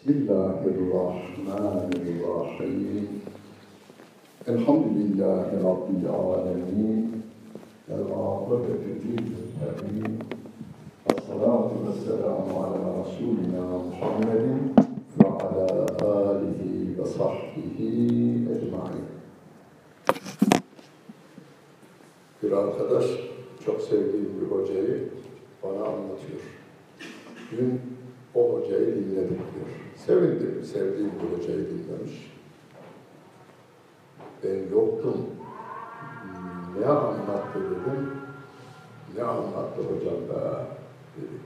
بسم الله الرحمن الرحيم. الحمد لله رب العالمين. العاقبة للمتقين الصلاة والسلام على رسولنا محمد وعلى آله وصحبه أجمعين. Bir arkadaş çok sevdiğim bir hocayı bana anlatıyor. Dün o hocayı dinledik diyor. Sevindim, sevdiğim bir hocayı dinlemiş. Ben yoktum. Ne anlattı dedim. Ne anlattı hocam be dedi.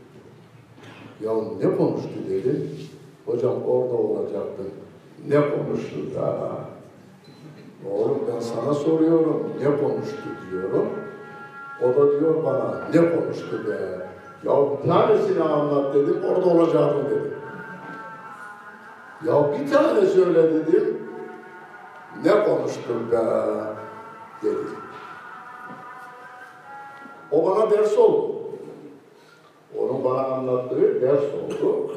Ya ne konuştu dedim. Hocam orada olacaktın. Ne konuştu da? Oğlum ben sana soruyorum. Ne konuştu diyorum. O da diyor bana ne konuştu be? Ya tanesini anlat dedim. Orada olacaktın dedim. Ya bir tane söyle dedim. Ne konuştun be? dedi. O bana ders oldu. Onun bana anlattığı ders oldu.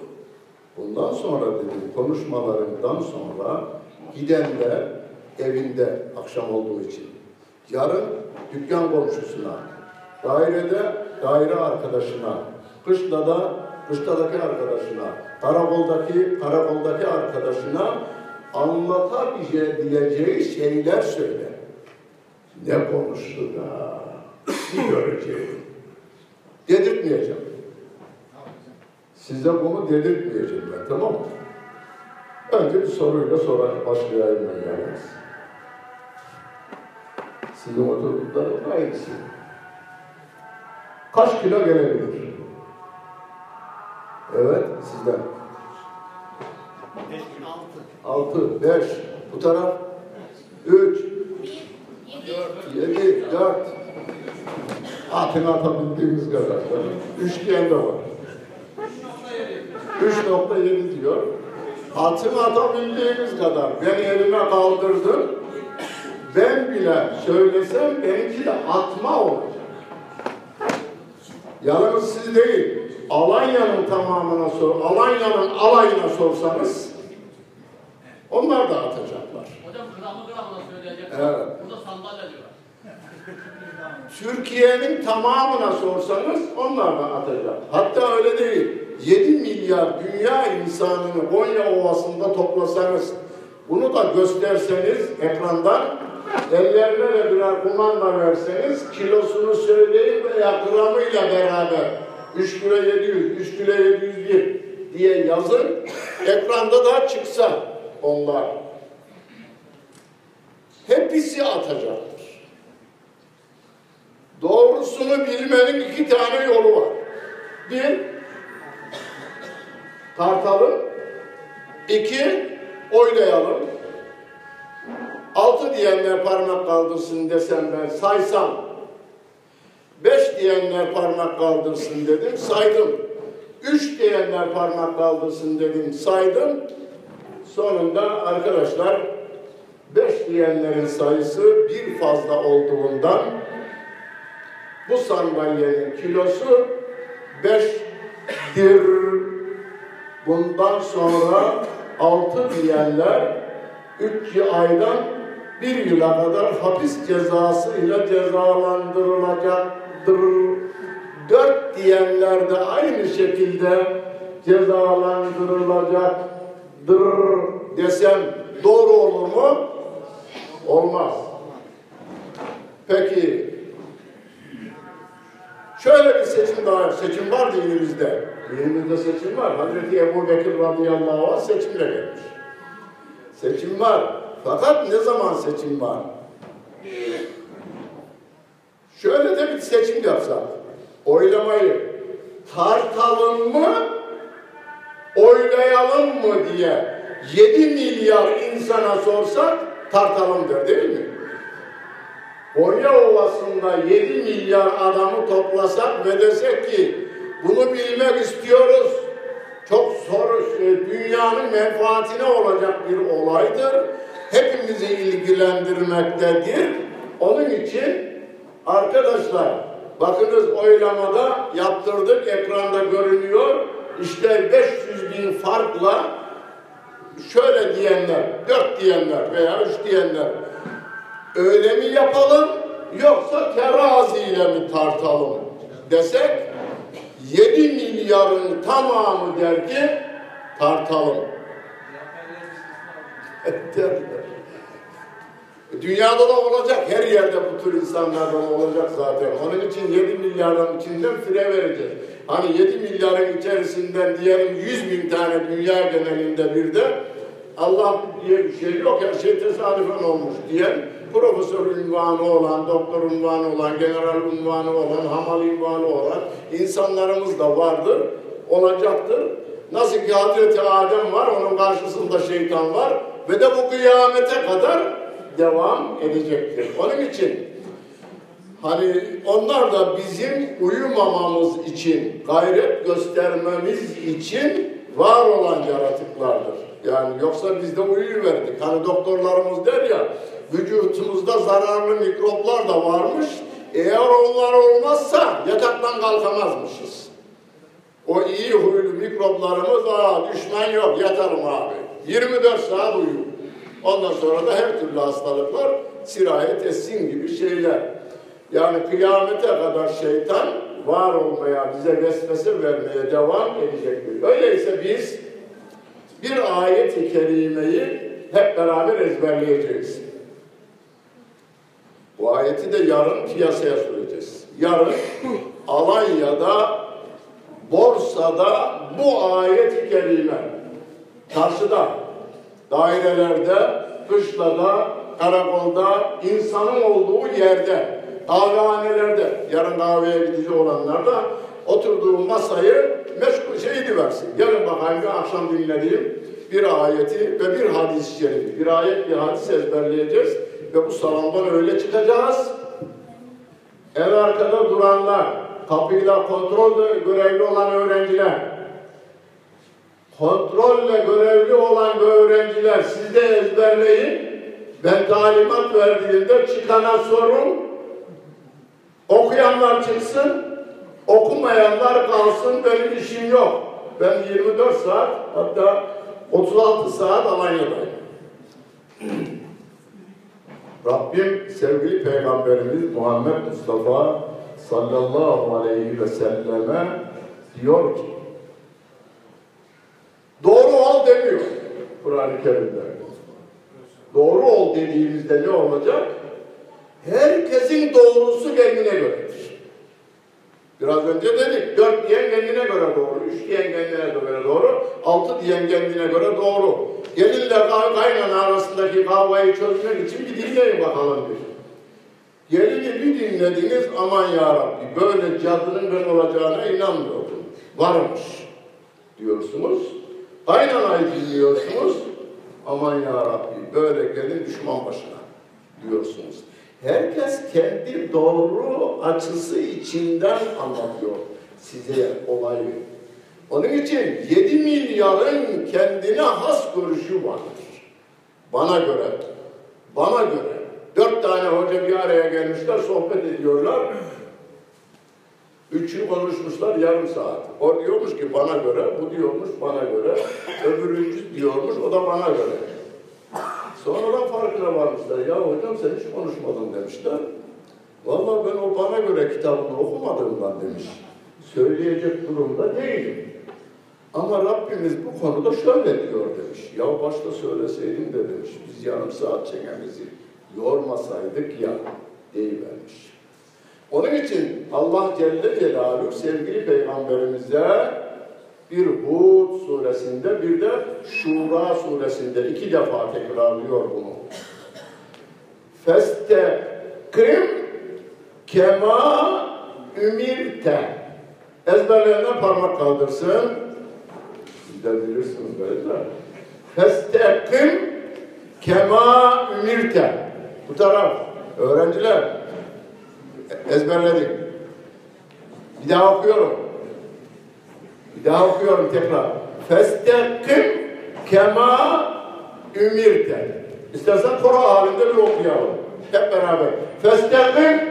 Bundan sonra dedim konuşmalarından sonra gidende evinde akşam olduğu için yarın dükkan komşusuna, dairede daire arkadaşına, kışlada kışladaki arkadaşına, karakoldaki karakoldaki arkadaşına anlatabileceği şeyler söyle. Ne konuştu da bir göreceğim. Dedirtmeyeceğim. Size bunu dedirtmeyeceğim ben, tamam mı? Önce bir soruyla sonra başlayayım ben yalnız. Sizin oturduklarınız aynısı. Kaç kilo gelebilir? Evet, sizden. 6, 5, bu taraf 3, 7, 4. Atını atabildiğimiz kadar. Üç diyen de var. 3.7 diyor. Atını atabildiğimiz kadar. Ben elime kaldırdım. Ben bile söylesem benimki de atma olacak. Yalnız siz değil, Alanya'nın tamamına sor, Alanya'nın alayına sorsanız onlar da atacaklar. Hocam gramı gramına söyleyecek. Evet. Burada sandalye. Türkiye'nin tamamına sorsanız onlar da atacak. Hatta öyle değil. 7 milyar dünya insanını Konya Ovası'nda toplasanız, bunu da gösterseniz ekrandan, ellerine de birer kumanda verseniz, kilosunu söyleyin veya gramıyla beraber 3 kilo 700, 3 kilo 701 diye yazın, ekranda da çıksa onlar. Hepsi atacaktır. Doğrusunu bilmenin iki tane yolu var. Bir, tartalım. iki oylayalım. Altı diyenler parmak kaldırsın desem ben saysam. Beş diyenler parmak kaldırsın dedim, saydım. Üç diyenler parmak kaldırsın dedim, saydım. Sonunda arkadaşlar beş diyenlerin sayısı bir fazla olduğundan bu sandalyenin kilosu beştir. Bundan sonra altı diyenler üç aydan bir yıla kadar hapis cezası ile cezalandırılacaktır. Dört diyenler de aynı şekilde cezalandırılacaktır desem doğru olur mu? Olmaz. Peki Şöyle bir seçim daha, seçim var dinimizde. Dinimizde seçim var. Hazreti Ebu Bekir radıyallahu anh seçimle gelmiş. Seçim var. Fakat ne zaman seçim var? Şöyle de bir seçim yapsak. Oylamayı tartalım mı, oylayalım mı diye 7 milyar insana sorsak tartalım der değil mi? Konya Ovası'nda 7 milyar adamı toplasak ve desek ki bunu bilmek istiyoruz. Çok soru, dünyanın menfaatine olacak bir olaydır. Hepimizi ilgilendirmektedir. Onun için arkadaşlar bakınız oylamada yaptırdık ekranda görünüyor. İşte 500 bin farkla şöyle diyenler, dört diyenler veya üç diyenler öyle mi yapalım yoksa teraziyle mi tartalım desek 7 milyarın tamamı der ki tartalım. Derler. Dünyada da olacak, her yerde bu tür insanlardan olacak zaten. Onun için 7 milyarın içinden fire vereceğiz. Hani 7 milyarın içerisinden diyelim 100 bin tane dünya genelinde bir de Allah diye bir şey yok, her şey tesadüfen olmuş diyen profesör ünvanı olan, doktor ünvanı olan, general ünvanı olan, hamal ünvanı olan insanlarımız da vardır, olacaktır. Nasıl ki Hazreti Adem var, onun karşısında şeytan var ve de bu kıyamete kadar devam edecektir. Onun için hani onlar da bizim uyumamamız için, gayret göstermemiz için var olan yaratıklardır. Yani yoksa biz de uyuyuverdik. Hani doktorlarımız der ya, vücutumuzda zararlı mikroplar da varmış. Eğer onlar olmazsa yataktan kalkamazmışız. O iyi huylu mikroplarımız, aa düşman yok, yatarım abi. 24 saat uyu. Ondan sonra da her türlü hastalıklar sirayet etsin gibi şeyler. Yani kıyamete kadar şeytan var olmaya, bize vesvese vermeye devam edecektir. Öyleyse biz bir ayet-i kerimeyi hep beraber ezberleyeceğiz. Bu ayeti de yarın piyasaya süreceğiz. Yarın Alanya'da, borsada bu ayet-i kerime karşıda dairelerde, kışlada, karakolda, insanın olduğu yerde, kahvehanelerde, yarın kahveye gidici olanlar da oturduğu masayı meşgul şeydi versin. Gelin bakayım bir akşam dinlediğim bir ayeti ve bir hadis-i şerifi. Bir ayet, bir hadis ezberleyeceğiz ve bu salondan öyle çıkacağız. En arkada duranlar, kapıyla kontrol görevli olan öğrenciler, kontrolle görevli olan öğrenciler siz de ezberleyin. Ben talimat verdiğimde çıkana sorun. Okuyanlar çıksın, okumayanlar kalsın. Benim işim yok. Ben 24 saat hatta 36 saat Alanya'dayım. Rabbim sevgili Peygamberimiz Muhammed Mustafa sallallahu aleyhi ve selleme diyor ki Doğru ol demiyor Kur'an-ı Kerim'de. Doğru ol dediğimizde ne olacak? Herkesin doğrusu kendine göredir. Biraz önce dedik, dört diyen kendine göre doğru, üç diyen kendine göre doğru, altı diyen kendine göre doğru. Gelinle kaynana arasındaki kavgayı çözmek için bir dinleyin bakalım bir. Gelini bir dinlediniz, aman ya Rabbi, böyle cadının ben olacağına inanmıyordum. Varmış diyorsunuz. Kaynanayı dinliyorsunuz. Aman ya Rabbi böyle gelin düşman başına diyorsunuz. Herkes kendi doğru açısı içinden anlatıyor size olayı. Onun için 7 milyarın kendine has görüşü vardır. Bana göre, bana göre. Dört tane hoca bir araya gelmişler, sohbet ediyorlar. Üçü konuşmuşlar yarım saat. O diyormuş ki bana göre, bu diyormuş bana göre, öbürüncü diyormuş o da bana göre. Sonradan farkına varmışlar. Ya hocam sen hiç konuşmadın demişler. Vallahi ben o bana göre kitabını okumadığımdan demiş. Söyleyecek durumda değilim. Ama Rabbimiz bu konuda şöyle diyor demiş. Ya başta söyleseydin de demiş. Biz yarım saat çenemizi yormasaydık ya deyivermiş. Onun için Allah Celle Celaluhu sevgili peygamberimize bir Hud suresinde bir de Şura suresinde iki defa tekrarlıyor bunu. Festekim kema ümirte. Ezberlerine parmak kaldırsın. Siz de bilirsiniz böyle de. Festekim kema ümirte. Bu taraf. Öğrenciler ezberledik. Bir daha okuyorum. Bir daha okuyorum tekrar. Festekim kema ümirte. İstersen koro halinde bir okuyalım. Hep beraber. Festekim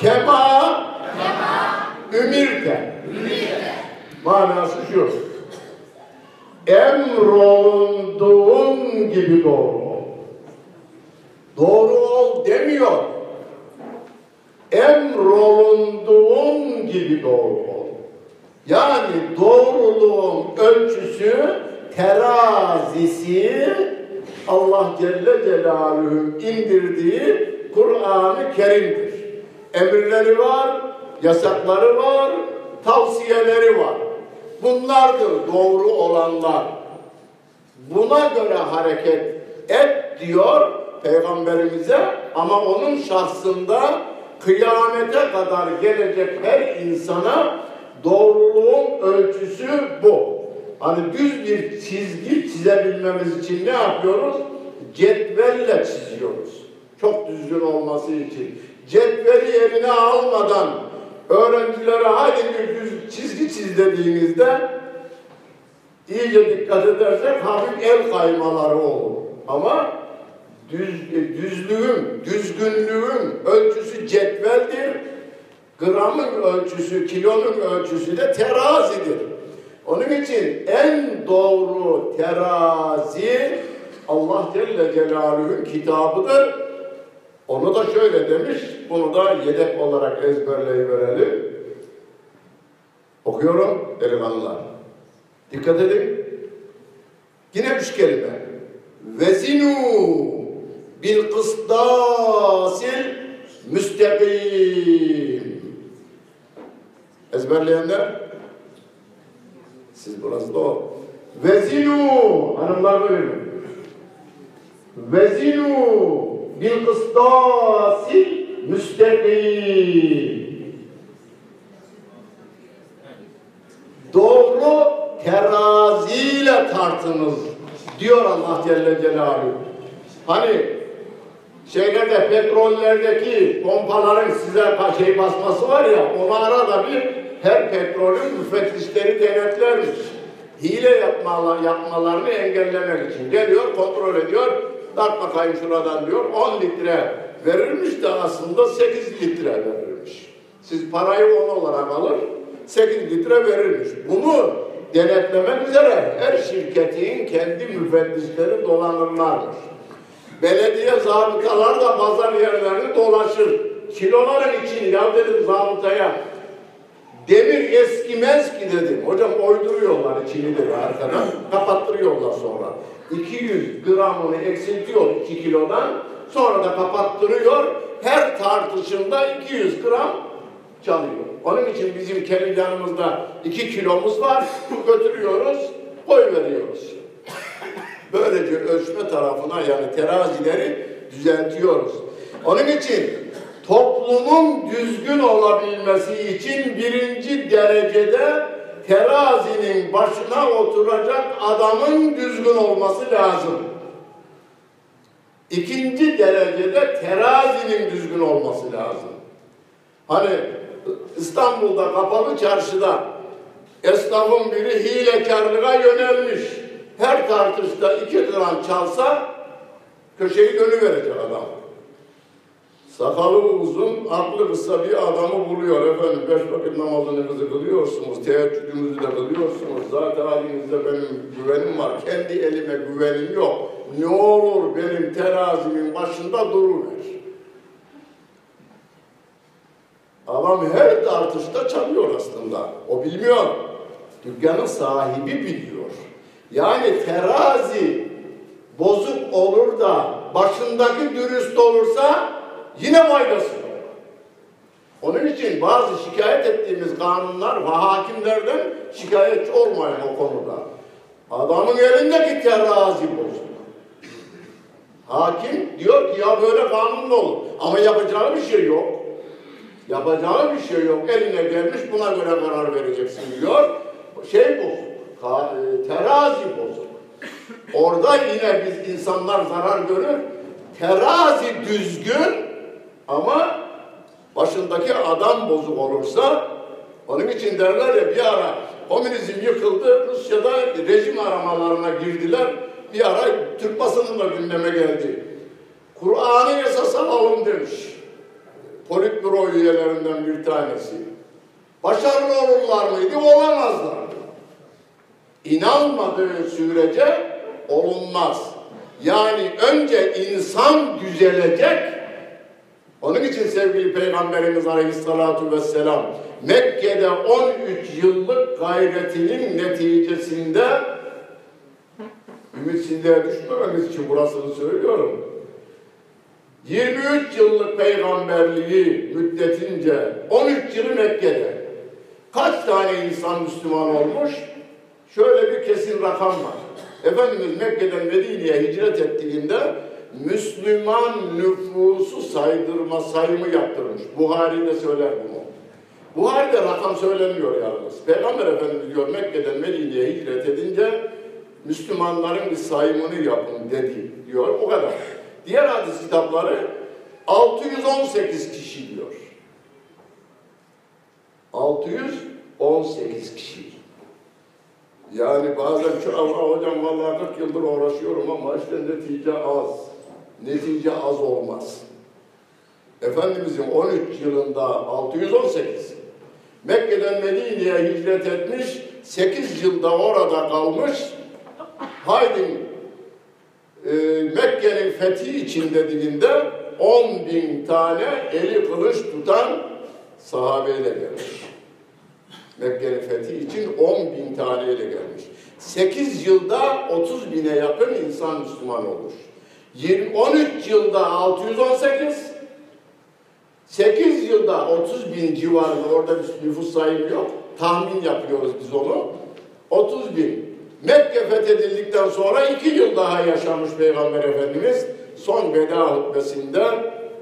kema ümirte. Manası şu. Emrolunduğun gibi doğru. Doğru ol demiyor. Emrolunduğun gibi doğru ol. Yani doğruluğun ölçüsü, terazisi Allah Celle Celaluhu'nun indirdiği Kur'an-ı Kerim'dir. Emirleri var, yasakları var, tavsiyeleri var. Bunlardır doğru olanlar. Buna göre hareket et diyor Peygamberimize ama onun şahsında kıyamete kadar gelecek her insana doğruluğun ölçüsü bu. Hani düz bir çizgi çizebilmemiz için ne yapıyoruz? Cetvelle çiziyoruz. Çok düzgün olması için. Cetveli eline almadan öğrencilere hadi bir düz çizgi çiz dediğinizde iyice dikkat edersek hafif el kaymaları olur. Ama düz, düzlüğün, düzgünlüğün ölçüsü cetveldir. Gramın ölçüsü, kilonun ölçüsü de terazidir. Onun için en doğru terazi Allah Celle Celaluhu'nun kitabıdır. Onu da şöyle demiş, bunu da yedek olarak ezberleyiverelim. Okuyorum delikanlılar. Dikkat edin. Yine üç kelime. Vezinu bil kısdasil müstakim. Ezberleyenler? Siz burası da o. Vezinu hanımlar buyurun. Vezinu bil kısdasil müstakim. Doğru teraziyle tartınız diyor Allah Celle Celaluhu. Hani şeylerde petrollerdeki pompaların size şey basması var ya onu arada bir her petrolün müfettişleri denetlermiş. Hile yapmalar, yapmalarını engellemek için geliyor kontrol ediyor. Dart bakayım şuradan diyor 10 litre verirmiş de aslında 8 litre verirmiş. Siz parayı 10 olarak alır 8 litre verirmiş. Bunu denetlemek üzere her şirketin kendi müfettişleri dolanırlarmış. Belediye zabıtalar da pazar yerlerini dolaşır. Kiloların için ya dedim zabıtaya. Demir eskimez ki dedim. Hocam oyduruyorlar içini dedi arkadan. Kapattırıyorlar sonra. 200 gramını eksiltiyor 2 kilodan. Sonra da kapattırıyor. Her tartışında 200 gram çalıyor. Onun için bizim kendi yanımızda 2 kilomuz var. Götürüyoruz, koy veriyoruz. Böylece ölçme tarafına yani terazileri düzeltiyoruz. Onun için toplumun düzgün olabilmesi için birinci derecede terazinin başına oturacak adamın düzgün olması lazım. İkinci derecede terazinin düzgün olması lazım. Hani İstanbul'da kapalı çarşıda esnafın biri hilekarlığa yönelmiş her tartışta iki gram çalsa köşeyi dönüverecek adam. Sakalı uzun, aklı kısa bir adamı buluyor efendim. Beş vakit namazınızı kılıyorsunuz, teheccüdünüzü de kılıyorsunuz. Zaten halinizde benim güvenim var. Kendi elime güvenim yok. Ne olur benim terazimin başında duruver. Adam her tartışta çalıyor aslında. O bilmiyor. Dükkanın sahibi biliyor. Yani terazi bozuk olur da başındaki dürüst olursa yine faydası yok. Onun için bazı şikayet ettiğimiz kanunlar ve hakimlerden şikayetçi olmayın o konuda. Adamın elindeki terazi bozuk. Hakim diyor ki ya böyle kanun olur? Ama yapacağı bir şey yok. Yapacağı bir şey yok. Eline gelmiş buna göre karar vereceksin diyor. Şey bozuk. Ka- terazi bozuk. Orada yine biz insanlar zarar görür. Terazi düzgün ama başındaki adam bozuk olursa onun için derler ya bir ara komünizm yıkıldı. Rusya'da rejim aramalarına girdiler. Bir ara Türk basının da gündeme geldi. Kur'an'ı esas alalım demiş. Politbüro üyelerinden bir tanesi. Başarılı olurlar mıydı? Olamazlar. İnanmadığı sürece olunmaz. Yani önce insan düzelecek. Onun için sevgili Peygamberimiz Aleyhisselatü Vesselam Mekke'de 13 yıllık gayretinin neticesinde ümitsizliğe düşmememiz için burasını söylüyorum. 23 yıllık peygamberliği müddetince 13 yılı Mekke'de kaç tane insan Müslüman olmuş? Şöyle bir kesin rakam var. Efendimiz Mekke'den Medine'ye hicret ettiğinde Müslüman nüfusu saydırma sayımı yaptırmış. Buhari de söyler bunu. Buhari'de rakam söylenmiyor yalnız. Peygamber Efendimiz diyor Mekke'den Medine'ye hicret edince Müslümanların bir sayımını yapın dedi diyor. O kadar. Diğer hadis kitapları 618 kişi diyor. 618 kişi. Yani bazen şu ama hocam vallahi 40 yıldır uğraşıyorum ama işte netice az. Netice az olmaz. Efendimizin 13 yılında 618 Mekke'den Medine'ye hicret etmiş, 8 yılda orada kalmış. Haydi e, Mekke'nin fethi için dediğinde 10 bin tane eli kılıç tutan sahabeyle gelmiş. Mekke'nin fethi için 10 bin taneyle gelmiş. 8 yılda 30 bine yakın insan Müslüman olmuş. 20, 13 yılda 618, 8 yılda 30 bin civarında orada bir nüfus sayımı yok. Tahmin yapıyoruz biz onu. 30 bin. Mekke fethedildikten sonra 2 yıl daha yaşamış Peygamber Efendimiz. Son veda hutbesinde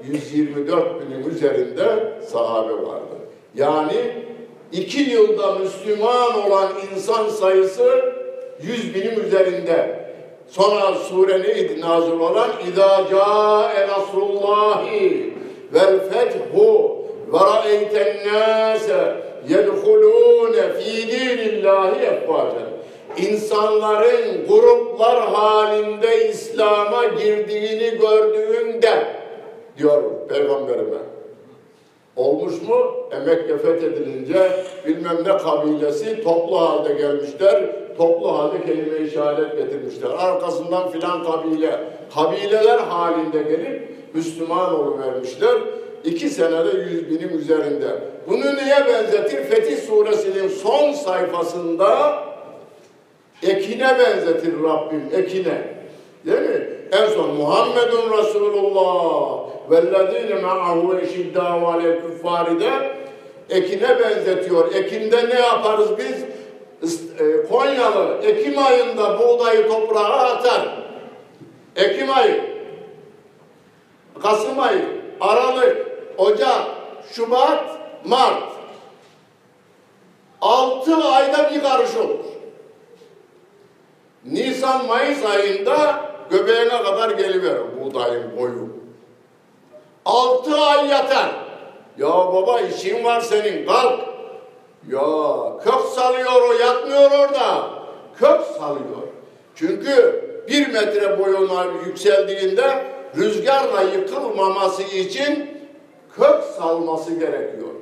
124 binin üzerinde sahabe vardı. Yani iki yılda Müslüman olan insan sayısı 100 binin üzerinde. Sonra sure neydi nazil olan? İzâ câe nasrullâhi vel fethu ve ra'eyten nâse yedhulûne fî dînillâhi efvâcen. İnsanların gruplar halinde İslam'a girdiğini gördüğünde diyor Peygamberime. Olmuş mu? E Mekke fethedilince bilmem ne kabilesi toplu halde gelmişler. Toplu halde kelime-i şehadet getirmişler. Arkasından filan kabile, kabileler halinde gelip Müslüman vermişler. İki senede yüz binin üzerinde. Bunu neye benzetir? Fetih suresinin son sayfasında ekine benzetir Rabbim, ekine. Değil mi? En son Muhammedun Resulullah vellezine ma'ahu eşiddâhu alel küffâride ekine benzetiyor. Ekinde ne yaparız biz? E, Konyalı Ekim ayında buğdayı toprağa atar. Ekim ayı, Kasım ayı, Aralık, Ocak, Şubat, Mart. Altı ayda bir karış olur. Nisan, Mayıs ayında göbeğine kadar geliverir buğdayın boyu. Altı ay yatar. Ya baba işin var senin kalk. Ya kök salıyor o yatmıyor orada. Kök salıyor. Çünkü bir metre boyuna yükseldiğinde rüzgarla yıkılmaması için kök salması gerekiyor.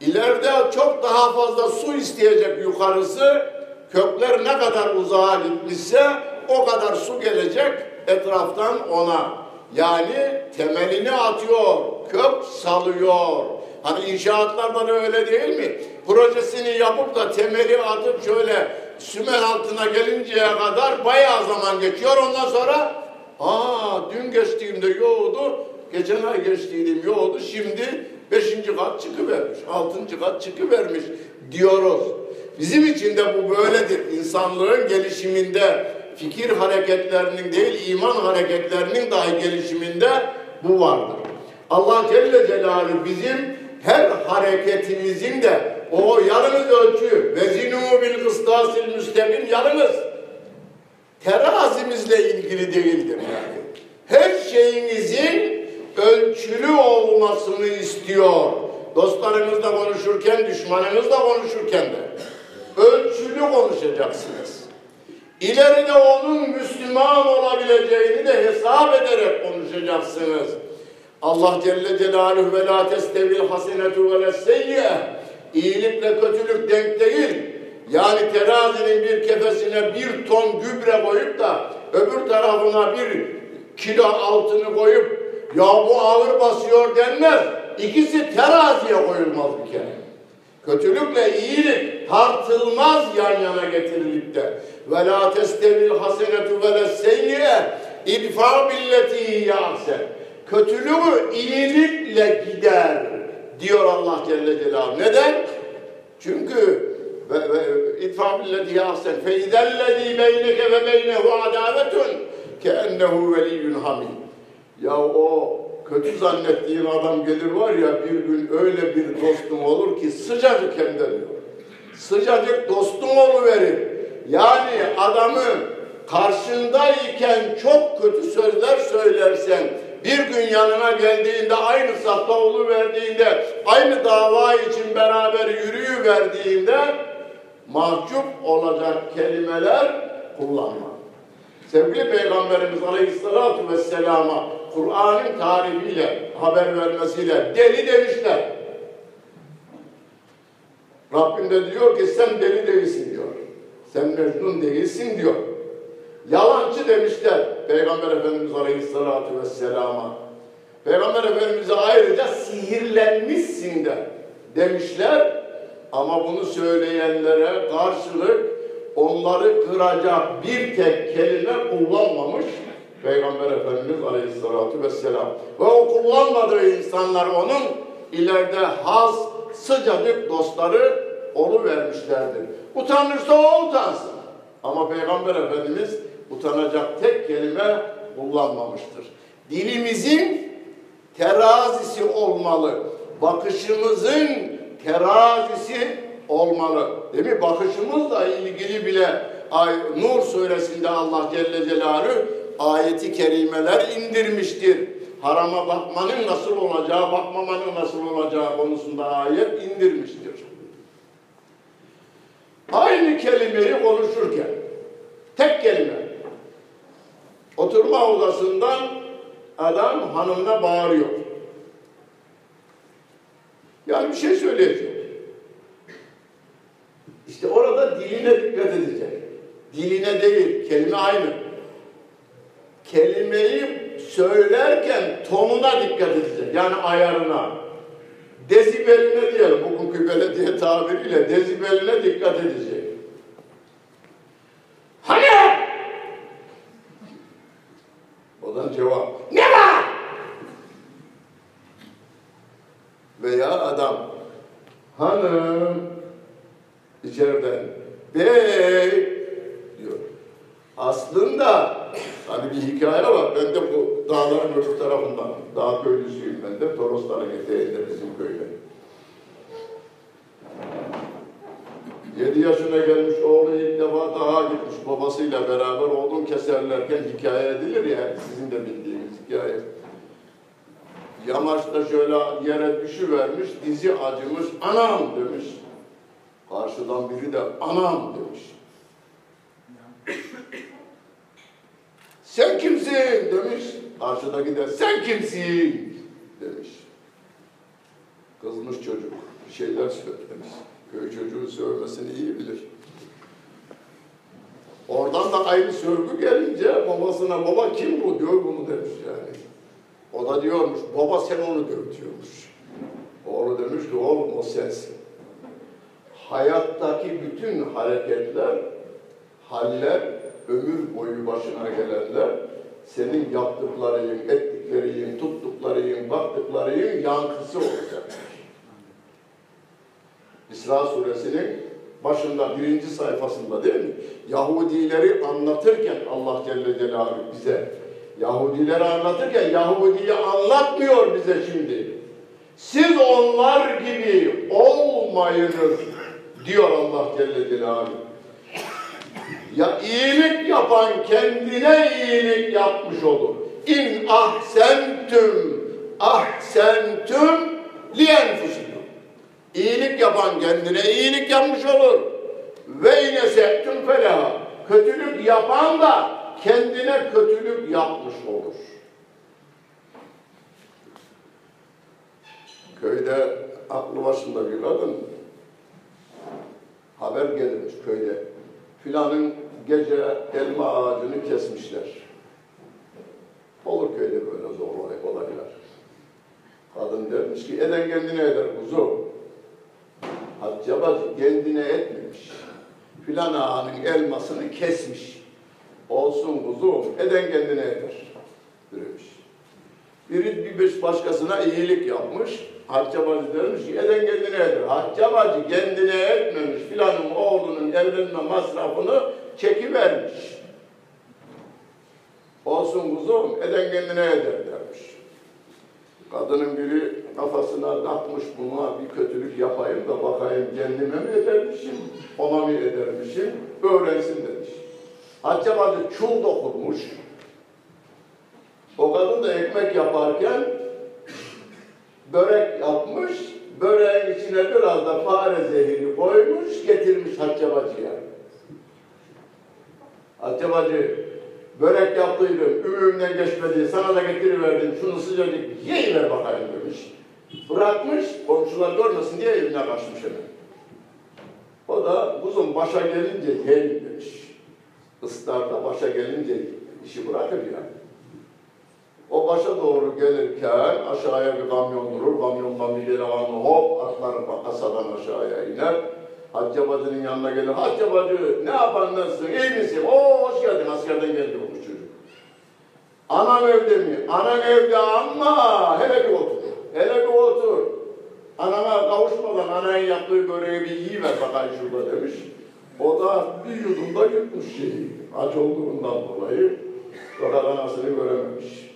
İleride çok daha fazla su isteyecek yukarısı kökler ne kadar uzağa gitmişse o kadar su gelecek etraftan ona. Yani temelini atıyor, kök salıyor. Hani inşaatlarda da öyle değil mi? Projesini yapıp da temeli atıp şöyle sümen altına gelinceye kadar bayağı zaman geçiyor. Ondan sonra aa dün geçtiğimde yoğdu, geçen ay geçtiğim yoğdu, şimdi beşinci kat çıkıvermiş, altıncı kat çıkıvermiş diyoruz. Bizim için de bu böyledir. İnsanlığın gelişiminde fikir hareketlerinin değil iman hareketlerinin dahi gelişiminde bu vardır. Allah Celle Celaluhu bizim her hareketimizin de o yalnız ölçü ve zinu bil kıstasil müstekim yalnız terazimizle ilgili değildir yani. Her şeyimizin ölçülü olmasını istiyor. Dostlarınızla konuşurken, düşmanınızla konuşurken de ölçülü konuşacaksınız. İleride onun Müslüman olabileceğini de hesap ederek konuşacaksınız. Allah Celle Celaluhu ve la testevil hasenetu ve seyyiye İyilikle kötülük denk değil. Yani terazinin bir kefesine bir ton gübre koyup da öbür tarafına bir kilo altını koyup ya bu ağır basıyor denmez. İkisi teraziye koyulmaz bir kere. Kötülükle iyilik tartılmaz yan yana getirilip de. Ve la testevil hasenetu ve seyyiye idfa billeti yahsen. Kötülüğü iyilikle gider diyor Allah Celle Celaluhu. Neden? Çünkü ve, ve idfa billeti yahsen fe izellezî beyneke ve beynehu adavetun ke ennehu veliyyun hamid. Ya o kötü zannettiğin adam gelir var ya bir gün öyle bir dostum olur ki sıcacık hem de diyor. Sıcacık dostum verir. Yani adamı karşındayken çok kötü sözler söylersen bir gün yanına geldiğinde aynı safta verdiğinde aynı dava için beraber yürüyü verdiğinde mahcup olacak kelimeler kullanma. Sevgili Peygamberimiz Aleyhisselatü Vesselam'a Kur'an'ın tarifiyle, haber vermesiyle deli demişler. Rabbim de diyor ki sen deli değilsin diyor. Sen mecnun değilsin diyor. Yalancı demişler Peygamber Efendimiz Aleyhisselatü Vesselam'a. Peygamber Efendimiz'e ayrıca sihirlenmişsin de demişler. Ama bunu söyleyenlere karşılık onları kıracak bir tek kelime kullanmamış Peygamber Efendimiz Aleyhisselatü Vesselam. Ve o kullanmadığı insanlar onun ileride haz, sıcacık dostları vermişlerdir. Utanırsa o utansın. Ama Peygamber Efendimiz utanacak tek kelime kullanmamıştır. Dilimizin terazisi olmalı. Bakışımızın terazisi olmalı. Değil mi? Bakışımızla ilgili bile Ay, Nur suresinde Allah Celle Celaluhu ayeti kerimeler indirmiştir. Harama bakmanın nasıl olacağı, bakmamanın nasıl olacağı konusunda ayet indirmiştir. Aynı kelimeyi konuşurken, tek kelime, oturma odasından adam hanımına bağırıyor. Yani bir şey söyleyecek. İşte orada diline dikkat edecek. Diline değil, kelime aynı. Kelimeyi söylerken tonuna dikkat edecek. Yani ayarına. Dezibeline diyelim, bugünkü belediye tabiriyle dezibeline dikkat edecek. Hani? Odan cevap. Ne var? Veya adam. Hanım. içeriden. Bey. Aslında hani bir hikaye var. Ben de bu dağların öbür tarafından. Dağ köylüsüyüm ben de. Torosların eteğinde bizim köyde. Yedi yaşına gelmiş oğlu ilk defa daha gitmiş babasıyla beraber odun keserlerken hikaye edilir ya sizin de bildiğiniz hikaye. Yamaçta şöyle yere düşüvermiş, dizi acımış, anam demiş. Karşıdan biri de anam demiş. Sen kimsin demiş. Karşıdaki de sen kimsin demiş. Kızmış çocuk bir şeyler söylemiş. Köy çocuğu sövmesini iyi bilir. Oradan da aynı sövgü gelince babasına baba kim bu diyor bunu demiş yani. O da diyormuş baba sen onu döv diyormuş. Oğlu demiş ki oğlum o sensin. Hayattaki bütün hareketler, haller, ömür boyu başına gelenler senin yaptıklarının, ettiklerinin, tuttuklarının, baktıklarının yankısı olacak. İsra suresinin başında birinci sayfasında değil mi? Yahudileri anlatırken Allah Celle Celaluhu bize Yahudileri anlatırken Yahudi'yi anlatmıyor bize şimdi. Siz onlar gibi olmayınız diyor Allah Celle Celaluhu. Ya iyilik yapan kendine iyilik yapmış olur. İn ahsentüm ahsentüm liyenfusikum. İyilik yapan kendine iyilik yapmış olur. Ve yine sektüm felaha. Kötülük yapan da kendine kötülük yapmış olur. Köyde aklı başında bir kadın haber gelirmiş köyde. Filanın gece elma ağacını kesmişler. Olur köyde böyle zor olay- olaylar. Kadın dermiş ki eden kendine eder kuzu. Hatice bacı kendine etmemiş. Filan ağanın elmasını kesmiş. Olsun kuzum, eden kendine eder. Demiş. Biri bir başkasına iyilik yapmış. Hatice bacı demiş ki eden kendine eder. Hatice bacı kendine etmemiş. Filanın oğlunun evlenme masrafını çekivermiş. Olsun kuzum, eden kendine eder dermiş. Kadının biri kafasına takmış buna bir kötülük yapayım da bakayım kendime mi edermişim, ona mı edermişim, öğrensin demiş. Hatice bacı çul dokunmuş. O kadın da ekmek yaparken börek yapmış, böreğin içine biraz da fare zehri koymuş, getirmiş Hatice bacıya. Hatice bacı, börek yaptıydım, ümümden geçmedi, sana da getiriverdim, şunu sıcacık yiyiver bakayım demiş. Bırakmış, komşular görmesin diye evine kaçmış hemen. O da kuzum başa gelince yiyin demiş. Islarda başa gelince işi bırakır yani. O başa doğru gelirken aşağıya bir kamyon durur, kamyondan bir delikanlı hop atlar kasadan aşağıya iner. Hacca bacının yanına gelir. Hacca bacı ne yapan nasılsın, iyi misin? Oo hoş geldin, askerden geldi bu çocuk. Anam evde mi? Anan evde ama hele bir otur. Hele bir otur. Anana kavuşmadan ananın yaptığı böreği bir yiyiver bakayım şurada demiş. O da bir yudumda yutmuş şeyi. Aç olduğundan dolayı fakat anasını görememiş.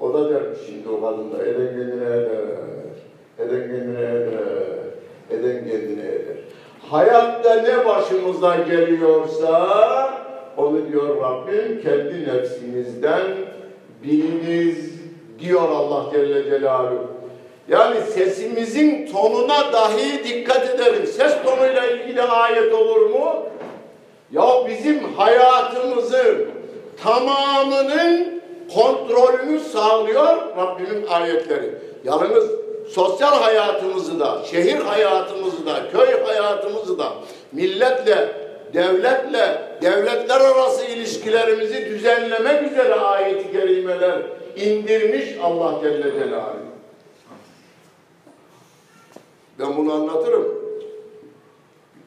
O da dermiş şimdi o kadın da eden kendine eder, eden kendine eder, eden kendine eder. Hayatta ne başımıza geliyorsa onu diyor Rabbim kendi nefsimizden biliniz diyor Allah Celle Celaluhu. Yani sesimizin tonuna dahi dikkat edelim. Ses tonuyla ilgili ayet olur mu? Ya bizim hayatımızın tamamının kontrolünü sağlıyor Rabbimin ayetleri. Yalnız sosyal hayatımızı da, şehir hayatımızı da, köy hayatımızı da, milletle, devletle, devletler arası ilişkilerimizi düzenlemek üzere ayet-i kerimeler indirmiş Allah Celle Celaluhu. Ben bunu anlatırım.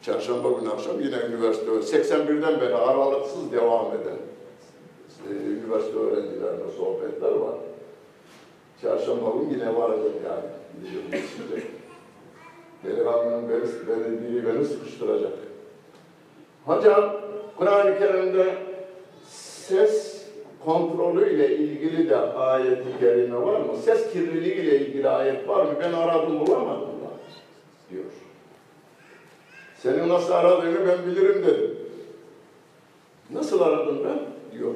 Çarşamba günü akşam yine üniversite 81'den beri aralıksız devam eden üniversite öğrencilerine sohbetler var. Çarşamba günü yine varacak yani. Gidiyorum size. Delikanlının beni, beni, biri beni sıkıştıracak. Hocam, Kur'an-ı Kerim'de ses kontrolü ile ilgili de ayet-i kerime var mı? Ses kirliliği ile ilgili ayet var mı? Ben aradım bulamadım da diyor. Senin nasıl aradığını ben bilirim dedim. Nasıl aradın ben? Diyor.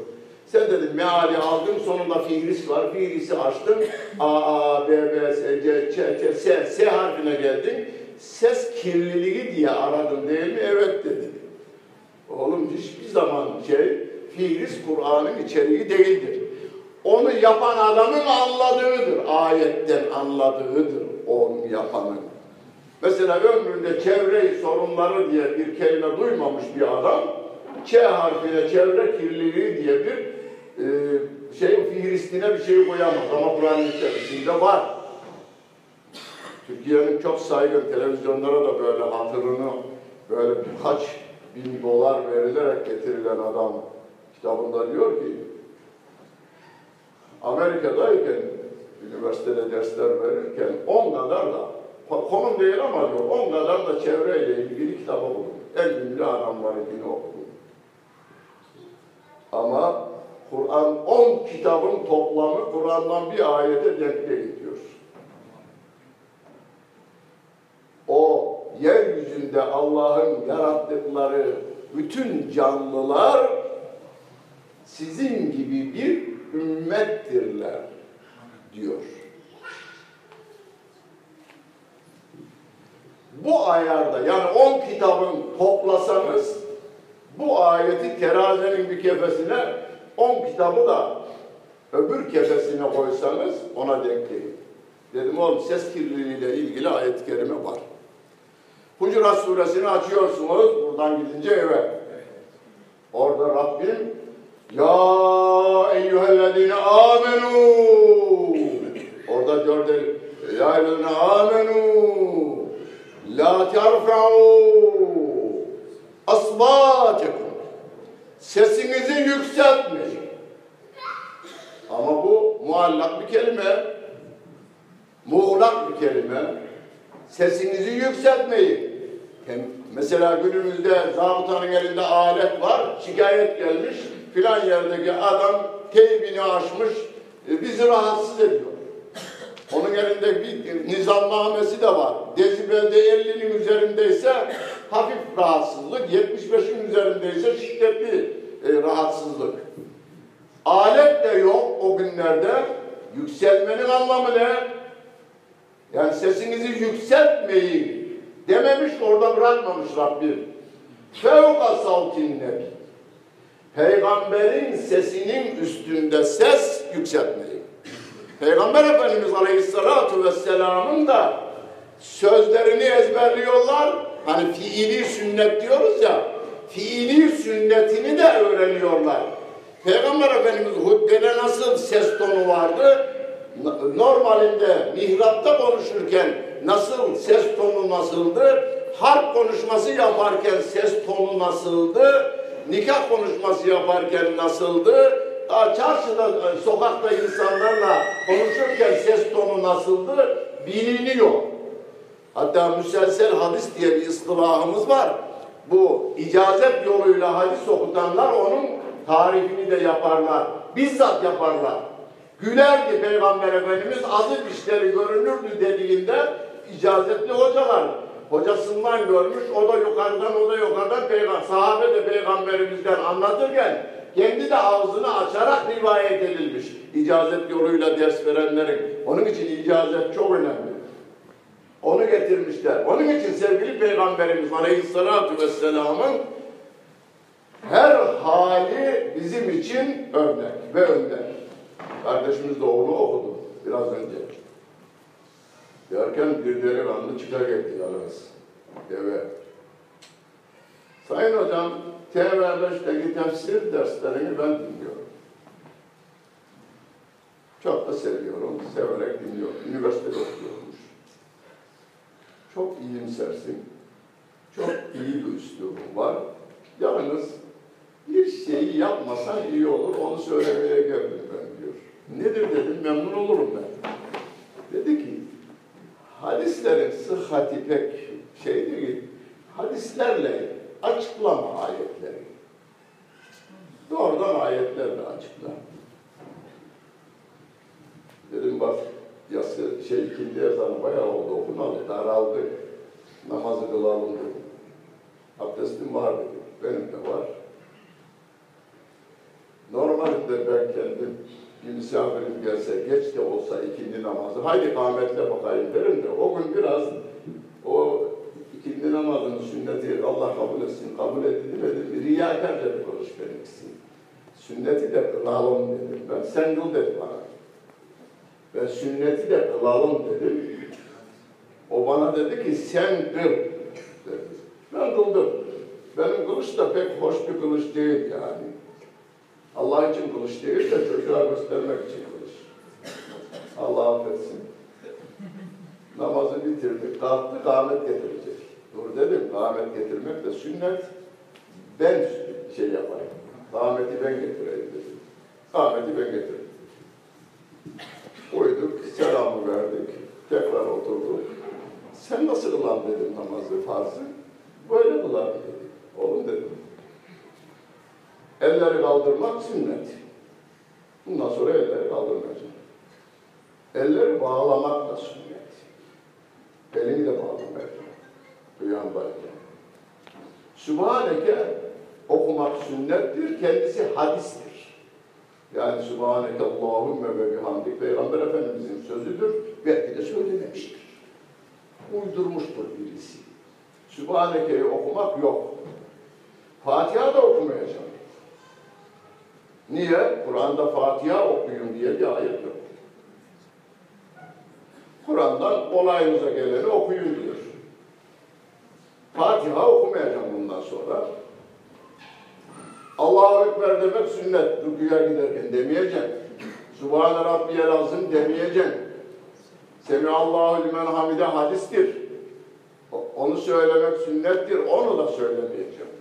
Sen dedim meali aldım sonunda fihris var. Fihrisi açtım. A, A, B, B, S, C, Ç, Ç, S, S harfine geldin. Ses kirliliği diye aradın değil mi? Evet dedi. Oğlum hiçbir zaman şey, fihris Kur'an'ın içeriği değildir. Onu yapan adamın anladığıdır. Ayetten anladığıdır onu yapanın. Mesela ömründe çevre sorunları diye bir kelime duymamış bir adam, Ç harfine çevre kirliliği diye bir e, şey fihristine bir şey koyamaz ama Kur'an'ın içerisinde var. Türkiye'nin çok saygın televizyonlara da böyle hatırını böyle birkaç bin dolar verilerek getirilen adam kitabında diyor ki Amerika'dayken üniversitede dersler verirken on kadar da konum değil ama diyor on kadar da çevreyle ilgili kitap okudum. En ünlü adamların yine okudum. Ama Kur'an on kitabın toplamı Kur'an'dan bir ayete denk geliyor. O yeryüzünde Allah'ın yarattıkları bütün canlılar sizin gibi bir ümmettirler diyor. Bu ayarda yani on kitabın toplasanız bu ayeti terazinin bir kefesine on kitabı da öbür kefesine koysanız ona denk gelir. Dedim oğlum ses kirliliğiyle ilgili ayet-i kerime var. Hucurat suresini açıyorsunuz buradan gidince eve. Orada Rabbim Ya eyyühellezine amenu Orada gördü Ya eyyühellezine amenu La terfa'u asbatekum Sesinizi yükseltmeyin. Ama bu muallak bir kelime. Muğlak bir kelime. Sesinizi yükseltmeyin. Mesela günümüzde zabıtanın elinde alet var, şikayet gelmiş, filan yerdeki adam teybini aşmış, e, bizi rahatsız ediyor. Onun elinde bir nizamnamesi de var. Dezibelde 50'nin üzerindeyse hafif rahatsızlık, 75'in üzerindeyse şiddetli e, rahatsızlık. Alet de yok o günlerde. Yükselmenin anlamı ne? Yani sesinizi yükseltmeyin dememiş orada bırakmamış Rabbim. Fevka savtin nebi. Peygamberin sesinin üstünde ses yükseltmeyin. Peygamber Efendimiz Aleyhisselatü Vesselam'ın da sözlerini ezberliyorlar. Hani fiili sünnet diyoruz ya, fiili sünnetini de öğreniyorlar. Peygamber Efendimiz hutbede nasıl ses tonu vardı? Normalinde mihrapta konuşurken nasıl ses tonu nasıldı? Harp konuşması yaparken ses tonu nasıldı? Nikah konuşması yaparken nasıldı? Çarşıda, e, sokakta insanlarla konuşurken ses tonu nasıldı? Biliniyor. Hatta müselsel hadis diye bir ıstılahımız var. Bu icazet yoluyla hadis okutanlar onun tarifini de yaparlar. Bizzat yaparlar. Gülerdi Peygamber Efendimiz azı dişleri görünürdü dediğinde icazetli hocalar. Hocasından görmüş, o da yukarıdan, o da yukarıdan peygamber, sahabe de peygamberimizden anlatırken kendi de ağzını açarak rivayet edilmiş. İcazet yoluyla ders verenlerin. Onun için icazet çok önemli. Onu getirmişler. Onun için sevgili Peygamberimiz Aleyhisselatü Vesselam'ın her hali bizim için örnek ve önder. Kardeşimiz de oğlu okudu biraz önce. Derken bir delikanlı çıka geldi yalnız. Eve. Sayın hocam, TV5'teki tefsir derslerini ben dinliyorum. Çok da seviyorum, severek dinliyorum. Üniversitede okuyormuş. Çok iyimsersin. Çok iyi bir üslubun var. Yalnız bir şeyi yapmasan iyi olur, onu söylemeye geldim ben diyor. Nedir dedim, memnun olurum ben. Dedi ki, hadislerin sıhhati pek şey değil, hadislerle açıklama ayetleri. Doğrudan ayetlerle açıkla. Dedim bak, yası şey ikindi ezanı bayağı oldu okunalı, daraldı. Namazı kılalım dedim. Abdestim var dedi. Benim de var. Normalde ben kendim bir misafirim gelse geç de olsa ikindi namazı haydi kâmetle bakayım derim de o gün biraz o ikindi namazının sünneti Allah kabul etsin, kabul edilmedi. Riyakarca bir konuş benimkisi. Sünneti de kılalım dedim ben. Sen kıl dedi bana. Ben sünneti de kılalım dedim. O bana dedi ki sen kıl dedi. Ben kıldım. Benim kılıç da pek hoş bir kılıç değil yani. Allah için kılıç değil de çocuğa göstermek için kılıç. Allah affetsin. Namazı bitirdik, kalktı, kâhmet getirecek. Dur dedim, kâhmet getirmek de sünnet. Ben şey yapayım, kâhmeti ben getireyim dedim. Kâhmeti ben getirdim. Uyduk, selamı verdik, tekrar oturduk. Sen nasıl kılan dedim namazı, farzı. Böyle kılan dedi. Oğlum dedim. Elleri kaldırmak sünnet. Bundan sonra elleri kaldırmayacağım. Elleri bağlamak da sünnet. Elini de bağlamayacağım. Uyandayken. Sübhaneke okumak sünnettir, kendisi hadistir. Yani Sübhaneke Allahümme ve bihamdik Peygamber Efendimizin sözüdür. Belki de söylememiştir. Uydurmuştur birisi. Sübhaneke'yi okumak yok. Fatiha da okumayacağım. Niye? Kur'an'da Fatiha okuyun diye bir ayet yok. Kur'an'dan olayınıza geleni okuyun diyor. Fatiha okumayacağım bundan sonra. Allahu Ekber demek sünnet. Rüküye giderken demeyeceksin. Subhane Rabbiyel Azim demeyeceksin. Semihallahu limen hamide hadistir. Onu söylemek sünnettir. Onu da söylemeyeceğim.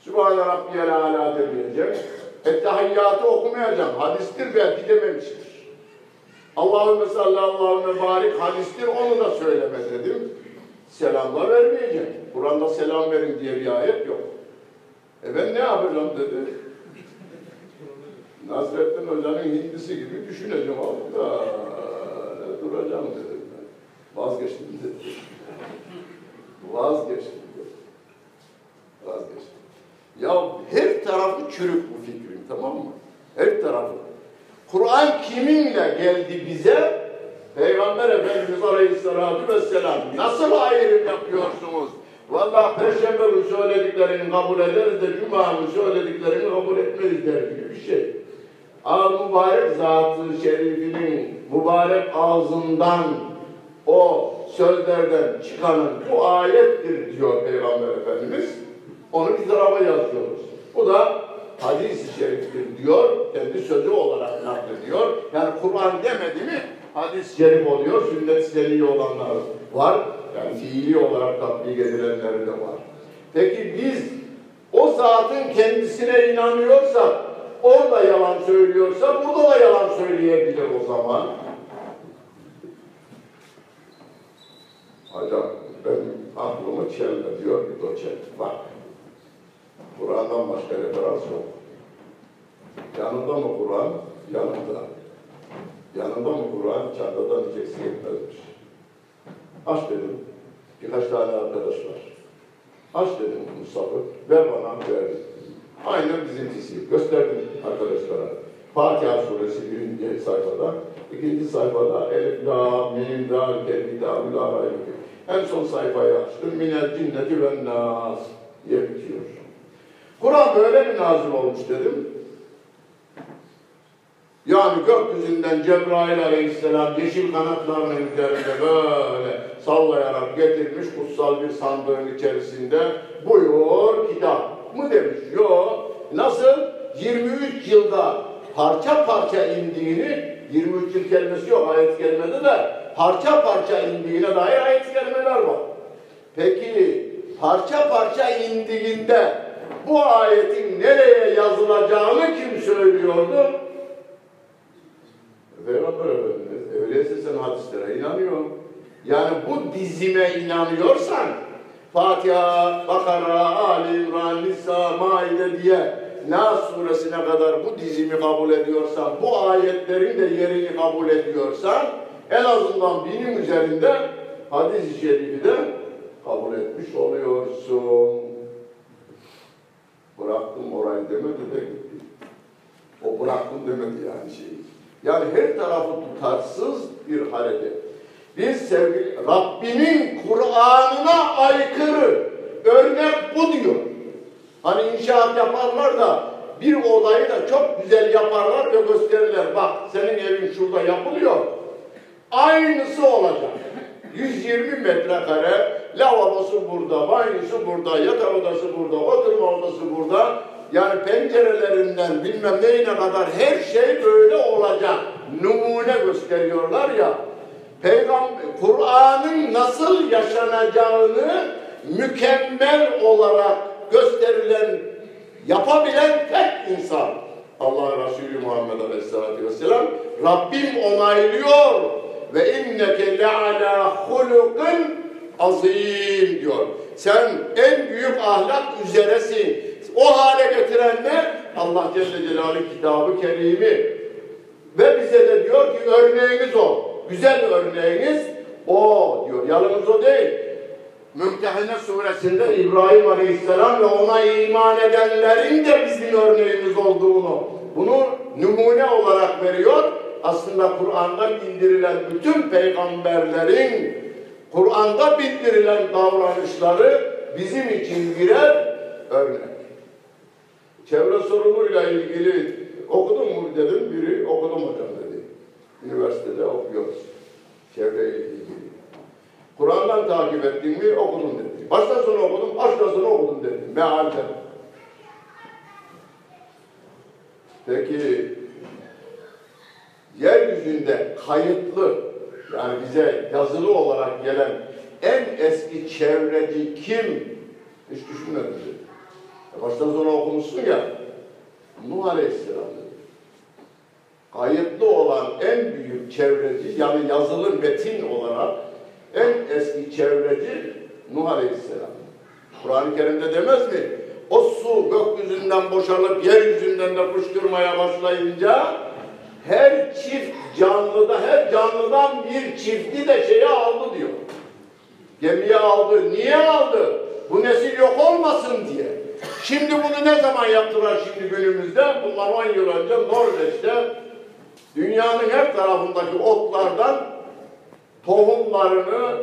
Sübhane Rabbiyel Ala demeyeceğim. Ettehiyyatı okumayacağım. Hadistir belki dememiştir. Allahümme salli Allahümme barik hadistir. Onu da söyleme dedim. Selam da vermeyeceğim. Kur'an'da selam verin diye bir ayet yok. E ben ne yapacağım dedi. Nasrettin Hoca'nın hindisi gibi düşüneceğim. Allah ne duracağım dedim ben. Vazgeçtim dedi. Vazgeçtim dedi. Vazgeçtim. Ya her tarafı çürük bu fikrin tamam mı? Her tarafı. Kur'an kiminle geldi bize? Peygamber Efendimiz Aleyhisselatü Vesselam. Nasıl ayrım yapıyorsunuz? Vallahi Perşembe günü söylediklerini kabul ederiz de Cuma günü söylediklerini kabul etmeyiz der gibi bir şey. Al mübarek zatı şerifinin mübarek ağzından o sözlerden çıkanın bu ayettir diyor Peygamber Efendimiz. Onu bir tarafa yazıyoruz. Bu da hadis-i şeriftir diyor. Kendi sözü olarak naklediyor. Yani Kur'an demedi mi hadis-i şerif oluyor. Sünnet seni olanlar var. Yani fiili olarak tatbik edilenleri de var. Peki biz o zatın kendisine inanıyorsak, orada yalan söylüyorsa burada da yalan söyleyebilir o zaman. Hocam benim aklımı çelme diyor ki doçent. Bak, Kur'an'dan başka referans yok. Yanında mı Kur'an? Yanında. Yanında mı Kur'an? Çantadan hiç eksik etmezmiş. Aç dedim. Birkaç tane arkadaş var. Aç dedim Mustafa. Ver bana verdim. Aynen bizimkisi. Gösterdim arkadaşlara. Fatiha suresi birinci sayfada. ikinci sayfada Elif, La, Mim, Dal, Kelbi, Dâbül, Arayı. En son sayfayı açtım. Minel cinneti ve nas diye bitiyor. Kur'an böyle mi nazil olmuş dedim. Yani gökyüzünden Cebrail aleyhisselam yeşil kanatlarının üzerinde böyle sallayarak getirmiş kutsal bir sandığın içerisinde buyur kitap mı demiş. Yok. Nasıl? 23 yılda parça parça indiğini 23 yıl kelimesi yok ayet kelimede de parça parça indiğine dair ayet kelimeler var. Peki parça parça indiğinde bu ayetin nereye yazılacağını kim söylüyordu? Peygamber Efendimiz, öyleyse sen hadislere inanıyor. Yani bu dizime inanıyorsan, Fatiha, Bakara, Ali İmran, Nisa, Maide diye Nas suresine kadar bu dizimi kabul ediyorsan, bu ayetlerin de yerini kabul ediyorsan, en azından binin üzerinde hadis-i şerifi de kabul etmiş oluyorsun. Bıraktım orayı demedi de gitti. O bıraktım demedi yani şeyi. Yani her tarafı tutarsız bir hareket. Biz sevgili Rabbimin Kur'an'ına aykırı örnek bu diyor. Hani inşaat yaparlar da bir odayı da çok güzel yaparlar ve gösterirler. Bak senin evin şurada yapılıyor. Aynısı olacak. 120 metrekare lavabosu burada, banyosu burada, yatak odası burada, oturma odası burada. Yani pencerelerinden bilmem neyine kadar her şey böyle olacak. Numune gösteriyorlar ya. Peygamber Kur'an'ın nasıl yaşanacağını mükemmel olarak gösterilen, yapabilen tek insan. Allah Resulü Muhammed Aleyhisselatü Vesselam Rabbim onaylıyor ve inneke le'ala hulukin azim diyor. Sen en büyük ahlak üzeresin. O hale getiren ne? Allah Celle Celaluhu kitabı kerimi. Ve bize de diyor ki örneğiniz o. Güzel örneğiniz o diyor. Yalnız o değil. Mümtehine suresinde İbrahim Aleyhisselam ve ona iman edenlerin de bizim örneğimiz olduğunu, bunu numune olarak veriyor. Aslında Kur'an'da bildirilen bütün peygamberlerin Kur'an'da bildirilen davranışları bizim için birer örnek. Çevre sorunuyla ilgili okudun mu dedim, biri okudum hocam. Üniversitede okuyoruz. Çevreyle ilgili. Kur'an'dan takip ettin mi okudum dedi. Baştan sona okudum, baştan sona okudum dedi. Mealde. Peki yeryüzünde kayıtlı yani bize yazılı olarak gelen en eski çevreci kim? Hiç düşünmedim dedi. E baştan sona okumuşsun ya. Nuh Aleyhisselam dedi. Kayıtlı olan en büyük çevreci yani yazılı metin olarak en eski çevreci Nuh Aleyhisselam. Kur'an-ı Kerim'de demez mi? O su gökyüzünden boşalıp yeryüzünden de fışkırmaya başlayınca her çift canlıda, her canlıdan bir çifti de şeye aldı diyor. Gemiye aldı. Niye aldı? Bu nesil yok olmasın diye. Şimdi bunu ne zaman yaptılar şimdi günümüzde? Bunlar 10 yıl önce Norveç'te dünyanın her tarafındaki otlardan tohumlarını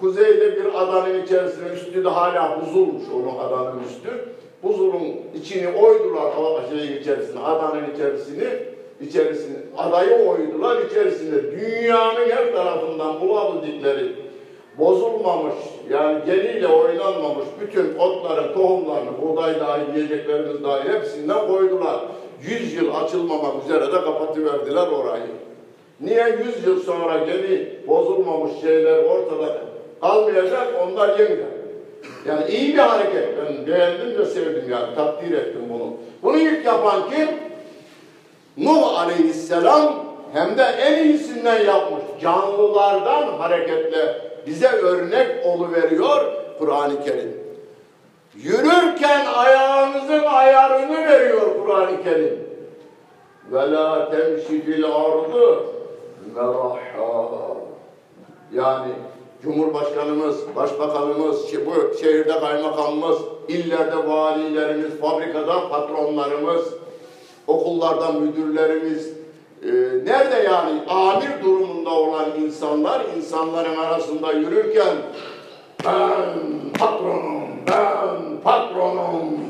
kuzeyde bir adanın içerisine üstü de hala buzulmuş onun adanın üstü. Buzulun içini oydular şeyin içerisine, adanın içerisini, içerisini, adayı oydular içerisinde. Dünyanın her tarafından bulabildikleri bozulmamış, yani geniyle oynanmamış bütün otların tohumlarını, buğday dahil, yiyeceklerimiz dahil hepsinden koydular. Yüz yıl açılmamak üzere de kapatıverdiler orayı. Niye yüz yıl sonra gemi bozulmamış şeyler ortada kalmayacak onlar yeniden. Yani iyi bir hareket. Ben beğendim ve sevdim yani. Takdir ettim bunu. Bunu ilk yapan kim? Nuh Aleyhisselam hem de en iyisinden yapmış. Canlılardan hareketle bize örnek oluveriyor Kur'an-ı Kerim. Yürürken ayağınızın ayarını veriyor Kur'an-ı Kerim. Ve la temşi fil ardı meraha. Yani Cumhurbaşkanımız, Başbakanımız, bu şehirde kaymakamımız, illerde valilerimiz, fabrikada patronlarımız, okullarda müdürlerimiz, e, nerede yani amir durumunda olan insanlar insanların arasında yürürken ben patronum, ben patronum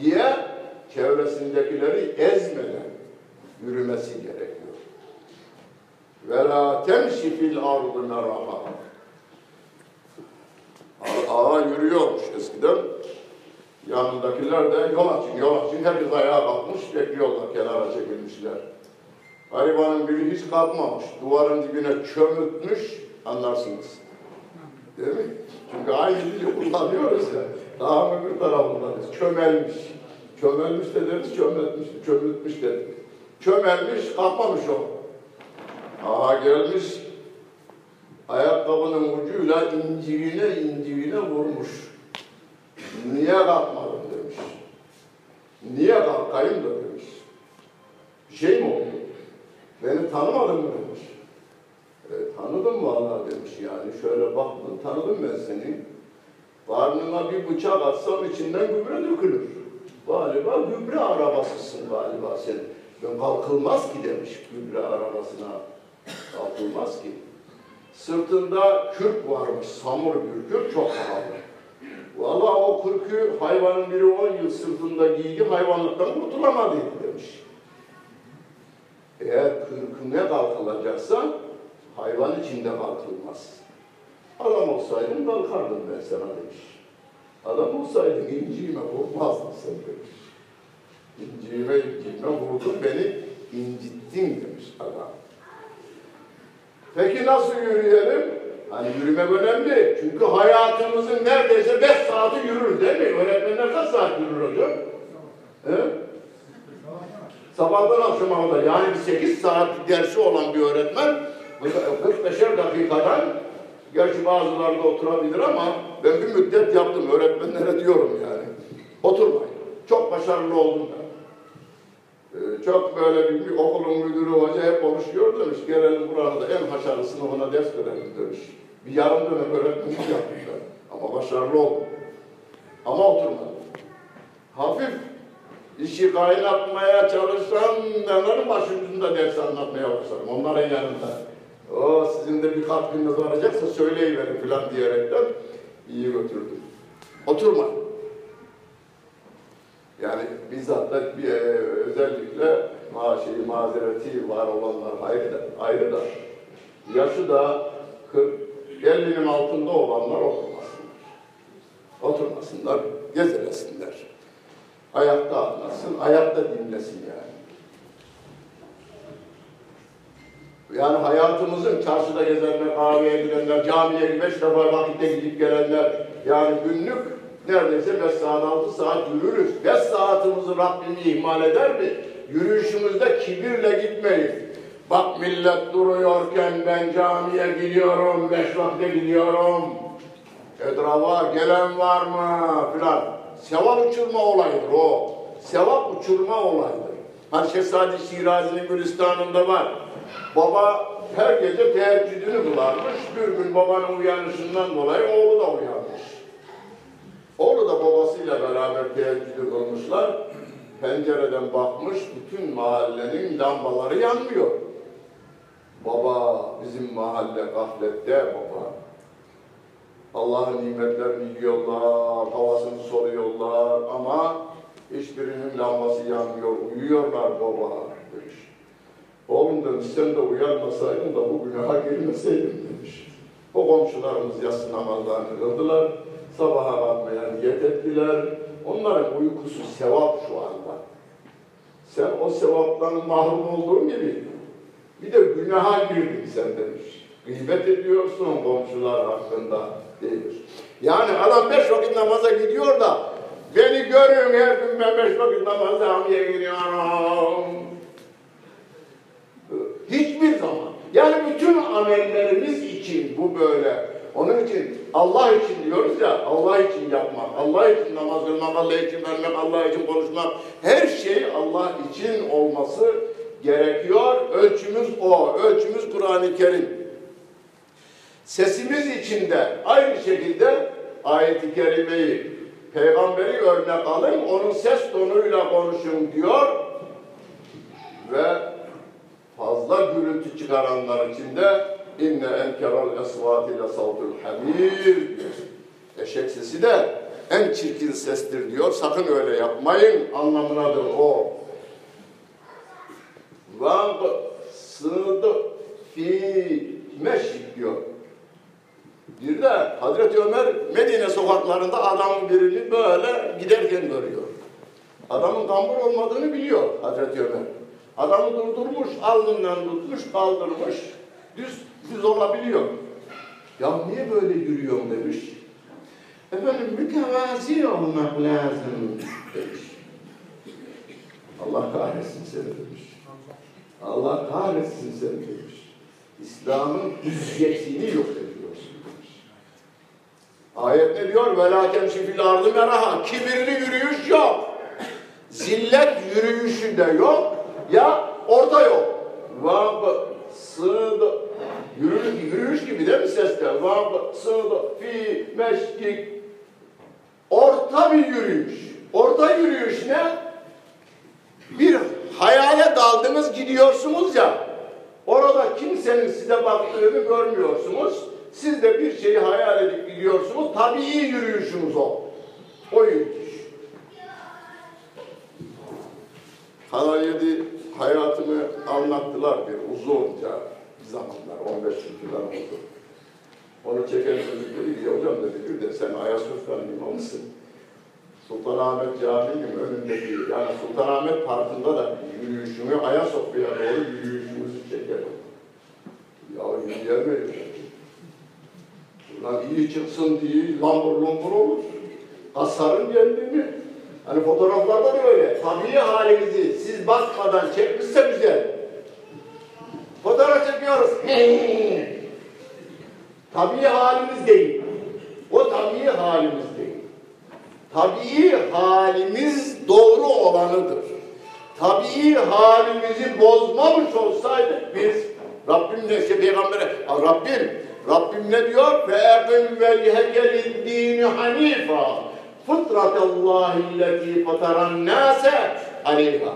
diye çevresindekileri ezmeden yürümesi gerekiyor. Ve la temşi fil ardı meraha. Ağa yürüyormuş eskiden. Yanındakiler de yol açın, yol açın. Herkes ayağa kalkmış, bekliyorlar, kenara çekilmişler. Garibanın biri hiç kalkmamış, duvarın dibine çömütmüş, anlarsınız. Değil mi? Çünkü aynı dili kullanıyoruz ya. Daha öbür tarafındayız. Çömelmiş. Çömelmiş de deriz, çömeltmiş, çömültmüş dedik. Çömelmiş, kalkmamış o. Aha gelmiş, ayakkabının ucuyla incirine incirine vurmuş. Niye kalkmadın demiş. Niye kalkayım da demiş. Bir şey mi oldu? Beni tanımadın mı demiş. E, tanıdım vallahi demiş yani. Şöyle baktım, tanıdım ben seni. Karnına bir bıçak atsam içinden gübre dökülür. Galiba gübre arabasısın galiba sen. Ben kalkılmaz ki demiş gübre arabasına. Kalkılmaz ki. Sırtında kürk varmış, samur bir kürk, çok pahalı. Vallahi o kürkü hayvanın biri 10 yıl sırtında giydi, hayvanlıktan kurtulamadıydı demiş. Eğer kürküne kalkılacaksa hayvan içinde kalkılmaz. Adam olsaydın kalkardım ben sana demiş. Adam olsaydın inciğime vurmazdın sen demiş. İnciğime inciğime vurdun beni incittin demiş adam. Peki nasıl yürüyelim? Hani yürümek önemli. Çünkü hayatımızın neredeyse 5 saati yürür değil mi? Öğretmenler kaç saat yürür hocam? He? Sabahtan akşama kadar yani bir 8 saat dersi olan bir öğretmen 45'er dakikadan gerçi bazıları da oturabilir ama ben bir müddet yaptım öğretmenlere diyorum yani. Oturmayın. Çok başarılı oldum ben. Ee, çok böyle bir, bir okulun müdürü hoca hep konuşuyor demiş. Gelelim burada en haşarlı sınıfına ders verelim demiş. Bir yarım dönem öğretmenlik yaptım ben. Ama başarılı oldum. Ama oturmadım. Hafif işi kaynatmaya çalışanların başucunda ders anlatmaya başladım. Onların yanında. O sizin de bir katkınız olacaksa söyleyiverin filan diyerekten iyi götürdüm. Oturma. Yani bizzat da bir, e, özellikle maaşı, mazereti var olanlar ayrı da, ayrı da. Yaşı da 40, 50'nin altında olanlar okumaz. Oturmasınlar, gezilesinler. Ayakta anlasın, ayakta dinlesin yani. Yani hayatımızın çarşıda gezenler, kahveye gidenler, camiye beş defa vakitte gidip gelenler, yani günlük neredeyse beş saat, altı saat yürürüz. Beş saatimizi Rabbim ihmal eder mi? Yürüyüşümüzde kibirle gitmeyiz. Bak millet duruyorken ben camiye gidiyorum, beş vakte gidiyorum. Etrafa gelen var mı filan. Sevap uçurma olayıdır o. Sevap uçurma olayıdır. Hani Şehzade Şirazi'nin Gülistan'ında var. Baba her gece teheccüdünü kılarmış. Bir gün babanın uyanışından dolayı oğlu da uyanmış. Oğlu da babasıyla beraber teheccüdü kılmışlar. Pencereden bakmış, bütün mahallenin lambaları yanmıyor. Baba, bizim mahalle gaflette baba. Allah'ın nimetlerini yiyorlar, havasını soluyorlar ama hiçbirinin lambası yanmıyor, uyuyorlar baba. Oğlum demiş, sen de uyanmasaydın da bu günaha girmeseydin demiş. O komşularımız yatsı namazlarını kıldılar, sabaha kalkmaya niyet ettiler. Onların uykusu sevap şu anda. Sen o sevaptan mahrum olduğun gibi bir de günaha girdin sen demiş. Gıybet ediyorsun komşular hakkında demiş. Yani adam beş vakit namaza gidiyor da beni görün her gün ben beş vakit namaza camiye gidiyorum. Hiçbir zaman. Yani bütün amellerimiz için bu böyle. Onun için Allah için diyoruz ya, Allah için yapmak, Allah için namaz kılmak, Allah için vermek, Allah için konuşmak, her şey Allah için olması gerekiyor. Ölçümüz o, ölçümüz Kur'an-ı Kerim. Sesimiz içinde aynı şekilde ayet-i kerimeyi, peygamberi örnek alın, onun ses tonuyla konuşun diyor ve fazla gürültü çıkaranlar içinde inne enkeral esvati le savtul hamir. Eşek sesi de en çirkin sestir diyor. Sakın öyle yapmayın anlamınadır o. Vang sığdı fi meşrik diyor. Bir de Hazreti Ömer Medine sokaklarında adamın birini böyle giderken görüyor. Adamın kambur olmadığını biliyor Hazreti Ömer. Adamı durdurmuş, alnından tutmuş, kaldırmış. Düz, düz olabiliyor. Ya niye böyle yürüyorum demiş. Efendim mütevazi olmak lazım demiş. Allah kahretsin seni demiş. Allah kahretsin seni demiş. İslam'ın hüccetini yok ediyorsun demiş. Ayette diyor velaken şifil ardı meraha. Kibirli yürüyüş yok. Zillet yürüyüşü de yok. Ya orta yok. Vab sığdı. Yürüyüş, yürüyüş gibi değil mi seste? Vab sığdı fi meşkik. Orta bir yürüyüş. Orta yürüyüş ne? Bir hayale daldınız gidiyorsunuz ya. Orada kimsenin size baktığını görmüyorsunuz. Siz de bir şeyi hayal edip gidiyorsunuz. Tabii yürüyüşünüz o. O yürüyüş. Kanal 7 hayatını anlattılar bir uzunca zamanlar, 15 yıllar oldu. Onu çeken çocuk dedi ki, hocam dedi, bir de sen Ayasofya'nın imamısın. Sultanahmet Camii'nin önündeki, yani Sultanahmet Parkı'nda da yürüyüşümü Ayasofya'ya doğru yürüyüşümüzü çekelim. Ya yürüyemeyiz. Lan iyi çıksın diye lambur lumbur olur. Hasarın kendini. Hani fotoğraflarda da öyle. Tabii halimizi siz bakmadan çekmişse güzel. Fotoğraf çekiyoruz. tabii halimiz değil. O tabii halimiz değil. Tabii halimiz doğru olanıdır. Tabii halimizi bozmamış olsaydık biz Rabbim de işte peygambere Rabbim Rabbim ne diyor? Ve eqim vecheke lid-dini hanifa fıtratallahi lleti fataran nase aleyha.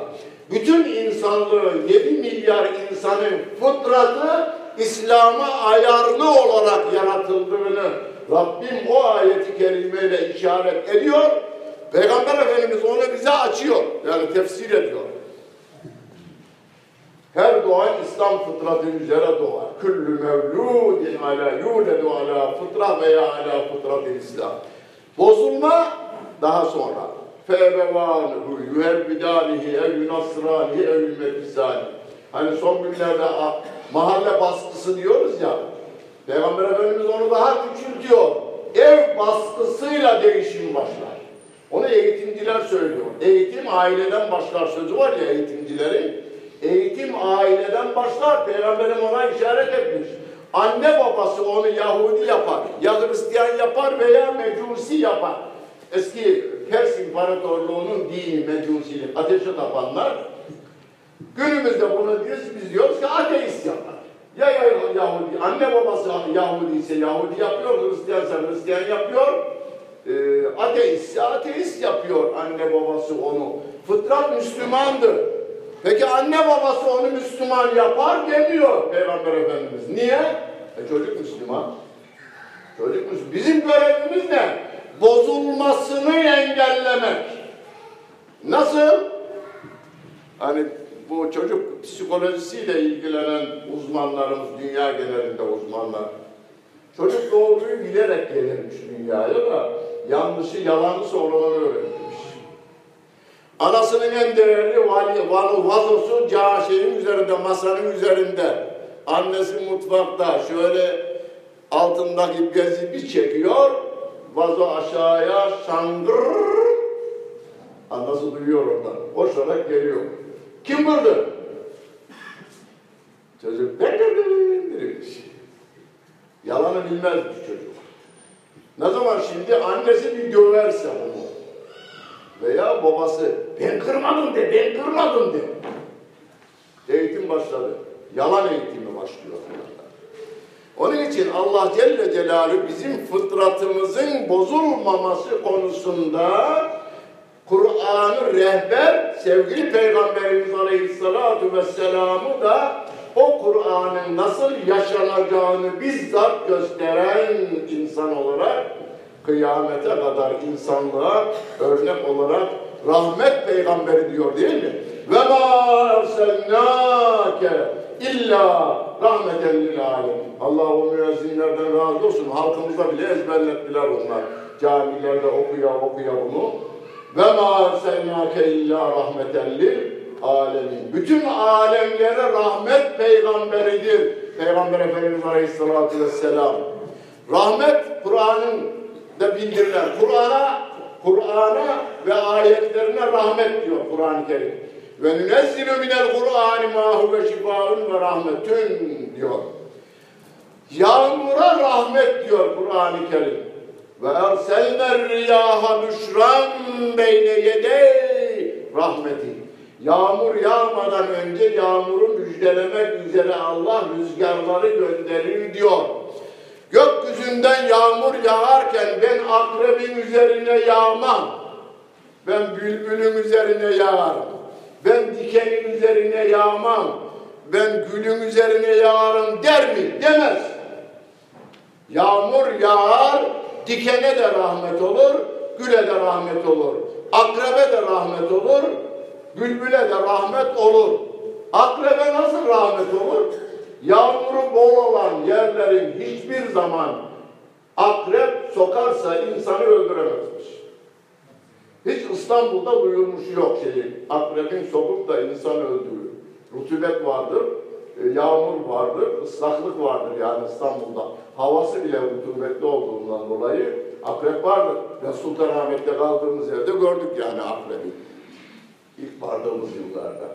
Bütün insanlığın 7 milyar insanın fıtratı İslam'a ayarlı olarak yaratıldığını Rabbim o ayeti kerimeyle işaret ediyor. Peygamber Efendimiz onu bize açıyor. Yani tefsir ediyor. Her doğan İslam fıtratı üzere doğar. Küllü mevludin ala yuledu ala fıtra veya ala fıtratı İslam. Bozulma daha sonra. Febevanuhu yuhebbidanihi ev yunasranihi ev yülmekisani. Hani son günlerde mahalle baskısı diyoruz ya. Peygamber Efendimiz onu daha küçültüyor. Ev baskısıyla değişim başlar. Onu eğitimciler söylüyor. Eğitim aileden başlar sözü var ya eğitimcilerin. Eğitim aileden başlar. Peygamberim ona işaret etmiş. Anne babası onu Yahudi yapar, ya Hristiyan yapar veya Mecusi yapar. Eski Pers İmparatorluğu'nun dini Mecusilik, ateşe tapanlar Günümüzde bunu biz, biz diyoruz ki ateist yapar. Ya, ya Yahudi, anne babası Yahudi ise Yahudi yapıyor, Hristiyansa Hristiyan yapıyor. E, ateist ise ateist yapıyor anne babası onu. Fıtrat Müslümandır. Peki anne babası onu Müslüman yapar demiyor Peygamber Efendimiz. Niye? E çocuk Müslüman. Çocuk Müslüman. Bizim görevimiz ne? Bozulmasını engellemek. Nasıl? Hani bu çocuk psikolojisiyle ilgilenen uzmanlarımız, dünya genelinde uzmanlar. Çocuk doğruyu bilerek gelirmiş dünyaya da yanlışı yalanı sonradan öğrenmiş. Anasının en değerli vali, vazosu ca şeyin üzerinde, masanın üzerinde. Annesi mutfakta şöyle altındaki bezi bir çekiyor, vazo aşağıya şangır Anası duyuyor oradan. Koşarak geliyor. Kim vurdu? Çocuk kırdım demiş. Yalanı bilmezmiş çocuk. Ne zaman şimdi annesi bir döverse onu veya babası ben kırmadım de ben kırmadım de. Eğitim başladı. Yalan eğitimi başlıyor. Onun için Allah Celle Celaluhu bizim fıtratımızın bozulmaması konusunda Kur'an'ı rehber, sevgili Peygamberimiz Aleyhisselatü Vesselam'ı da o Kur'an'ın nasıl yaşanacağını bizzat gösteren insan olarak kıyamete kadar insanlığa örnek olarak rahmet peygamberi diyor değil mi? Ve ma erselnâke illa rahmeten lil alemin. Allah o müezzinlerden razı olsun. Halkımıza bile ezberlettiler onlar. Camilerde okuya okuya bunu. Ve ma erselnâke illa rahmeten lil alemin. Bütün alemlere rahmet peygamberidir. Peygamber Efendimiz Aleyhisselatü Vesselam. Rahmet Kur'an'ın da bildirilen Kur'an'a Kur'an'a ve ayetlerine rahmet diyor Kur'an-ı Kerim. Ve nünezzilu minel Kur'an ma huve şifaun ve rahmetün diyor. Yağmura rahmet diyor Kur'an-ı Kerim. Ve erselner riyaha büşran beyne yedey rahmeti. Yağmur yağmadan önce yağmuru müjdelemek üzere Allah rüzgarları gönderir diyor. Gökyüzünden yağmur yağarken ben akrebin üzerine yağmam. Ben bülbülün üzerine yağarım. Ben dikenin üzerine yağmam. Ben gülün üzerine yağarım der mi? Demez. Yağmur yağar, dikene de rahmet olur, güle de rahmet olur. Akrebe de rahmet olur, bülbüle de rahmet olur. Akrebe nasıl rahmet olur? Yağmuru bol olan yerlerin hiçbir zaman akrep sokarsa insanı öldüremezmiş. Hiç İstanbul'da duyulmuş yok şeyi. Akrebin sokup da insan öldürür. Rutubet vardır, e, yağmur vardır, ıslaklık vardır yani İstanbul'da. Havası bile rutubetli olduğundan dolayı akrep vardır. Ve Sultanahmet'te kaldığımız yerde gördük yani akrebi. İlk vardığımız yıllarda.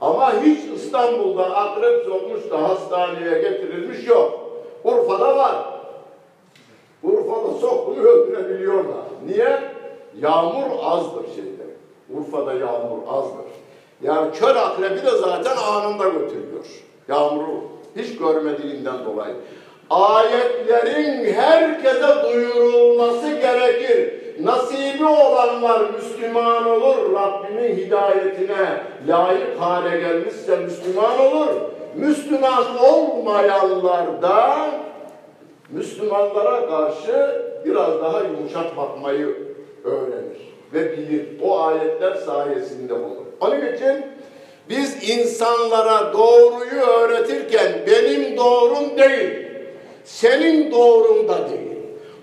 Ama hiç İstanbul'da akrep sokmuş da hastaneye getirilmiş yok. Urfa'da var. Urfa'da soktuğunu öldürebiliyorlar. Niye? Yağmur azdır şimdi. Urfa'da yağmur azdır. Yani kör akrebi de zaten anında götürüyor. Yağmuru hiç görmediğinden dolayı. Ayetlerin herkese duyurulması gerekir. Nasibi olanlar Müslüman olur. Rabbimin hidayetine layık hale gelmişse Müslüman olur. Müslüman olmayanlar da Müslümanlara karşı biraz daha yumuşak bakmayı öğrenir ve bilir. O ayetler sayesinde olur. Onun için biz insanlara doğruyu öğretirken benim doğrum değil, senin doğrun da değil,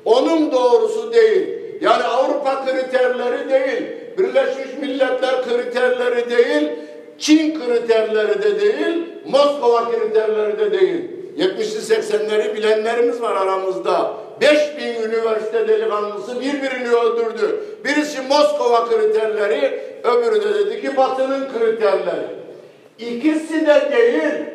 onun doğrusu değil, Yani Avrupa kriterleri değil, Birleşmiş Milletler kriterleri değil, Çin kriterleri de değil, Moskova kriterleri de değil. 70'li 80'leri bilenlerimiz var aramızda. 5000 üniversite delikanlısı birbirini öldürdü. Birisi Moskova kriterleri, öbürü de dedi ki Batı'nın kriterleri. İkisi de değil.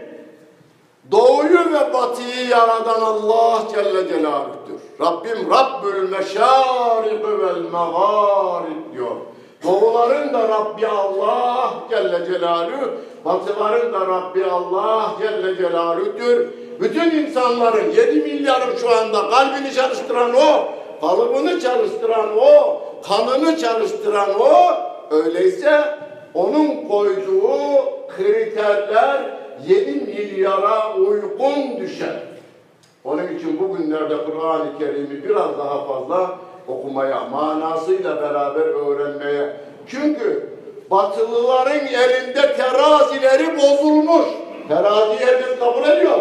Doğuyu ve batıyı yaradan Allah Celle Celaluh'tür. Rabbim Rabbül Meşarik vel Mağarib diyor. Doğuların da Rabbi Allah Celle Celaluhu, batıların da Rabbi Allah Celle Celaluhu'dur. Bütün insanların 7 milyarın şu anda kalbini çalıştıran o, kalıbını çalıştıran o, kanını çalıştıran o, öyleyse onun koyduğu kriterler 7 milyara uygun düşer. Onun için bugünlerde Kur'an-ı Kerim'i biraz daha fazla okumaya, manasıyla beraber öğrenmeye. Çünkü Batılıların elinde terazileri bozulmuş. Teraziyi herkes kabul ediyor.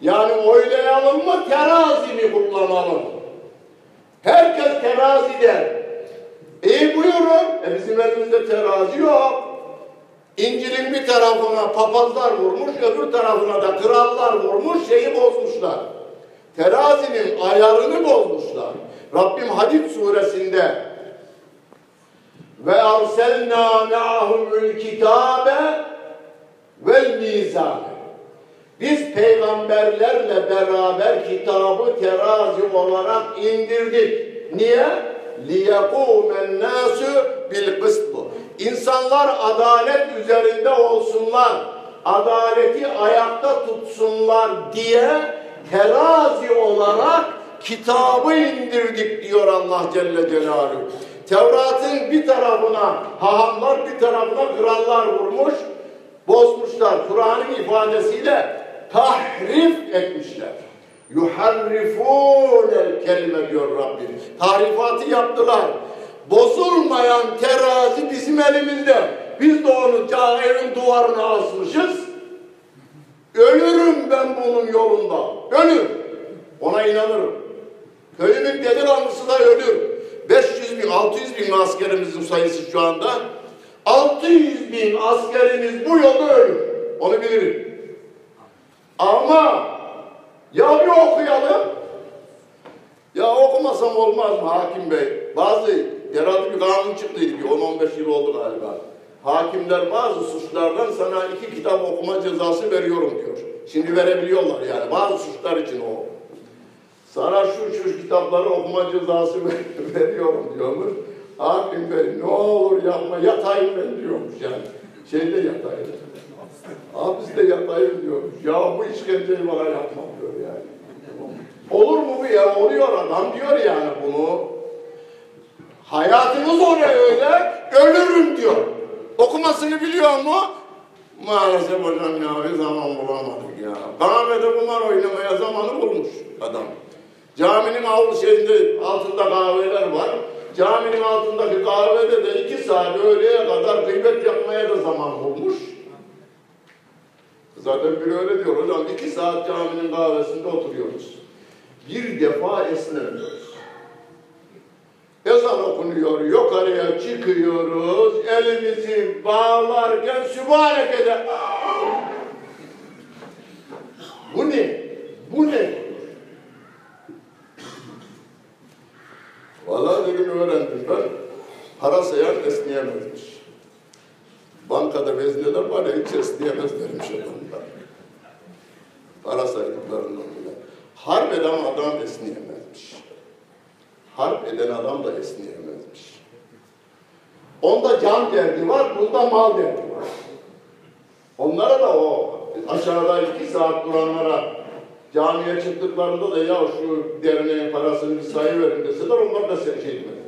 Yani oylayalım mı, terazi mi kullanalım? Herkes terazi der. İyi buyurun. E bizim elimizde terazi yok. İncil'in bir tarafına papazlar vurmuş, öbür tarafına da krallar vurmuş, şeyi bozmuşlar. Terazinin ayarını bozmuşlar. Rabbim Hadid suresinde ve arselna me'ahumul kitabe vel mizan. Biz peygamberlerle beraber kitabı terazi olarak indirdik. Niye? لِيَقُومَ النَّاسُ بِالْقِسْطِ İnsanlar adalet üzerinde olsunlar, adaleti ayakta tutsunlar diye terazi olarak kitabı indirdik diyor Allah Celle Celaluhu. Tevrat'ın bir tarafına hahamlar, bir tarafına krallar vurmuş, bozmuşlar. Kur'an'ın ifadesiyle tahrif etmişler. Yuharrifûnel kelime diyor Rabbim. Tarifatı yaptılar. Bozulmayan terazi bizim elimizde. Biz de onu ca- evin duvarına asmışız. Ölürüm ben bunun yolunda. Ölür. Ona inanırım. Köyümün delikanlısı da ölür. 500 bin, 600 bin askerimizin sayısı şu anda. 600 bin askerimiz bu yolda ölür. Onu bilirim. Ama ya bir okuyalım. Ya okumasam olmaz mı Hakim Bey? Bazı herhalde bir kanun çıktıydı. Bir 10-15 yıl oldu galiba. Hakimler bazı suçlardan sana iki kitap okuma cezası veriyorum diyor. Şimdi verebiliyorlar yani bazı suçlar için o. Sana şu şu kitapları okuma cezası ver- veriyorum diyormuş. Hakim Bey ne olur yapma yatayım ben diyormuş yani. Şeyde yatayım. Hapiste yatayım diyormuş. Ya bu işkenceyi bana yapma diyor yani. Olur mu bu ya? Oluyor adam diyor yani bunu. Hayatımız oraya öyle, ölürüm diyor. Okumasını biliyor mu? Maalesef hocam ya bir zaman bulamadık ya. Kahvede kumar oynamaya zamanı bulmuş adam. Caminin avlu şeyinde altında kahveler var. Caminin altındaki kahvede de iki saat öğleye kadar gıybet yapmaya da zaman bulmuş. Zaten biri öyle diyor hocam iki saat caminin kahvesinde oturuyoruz. Bir defa esnemiyoruz. Ezan okunuyor, yukarıya çıkıyoruz, elimizi bağlarken Sübhaneke de Bu ne? Bu ne? Vallahi dedim öğrendim ben. Para sayan esneyemezmiş. Bankada vezneler var ya hiç esneyemezlermiş adamlar. Para saydıklarından bile. Harp eden adam esneyemezmiş. Harp eden adam da esneyemezmiş. Onda can derdi var, bunda mal derdi var. Onlara da o aşağıda iki saat duranlara camiye çıktıklarında da ya şu derneğin parasını bir sayıverin deseler onlar da şey etmezler.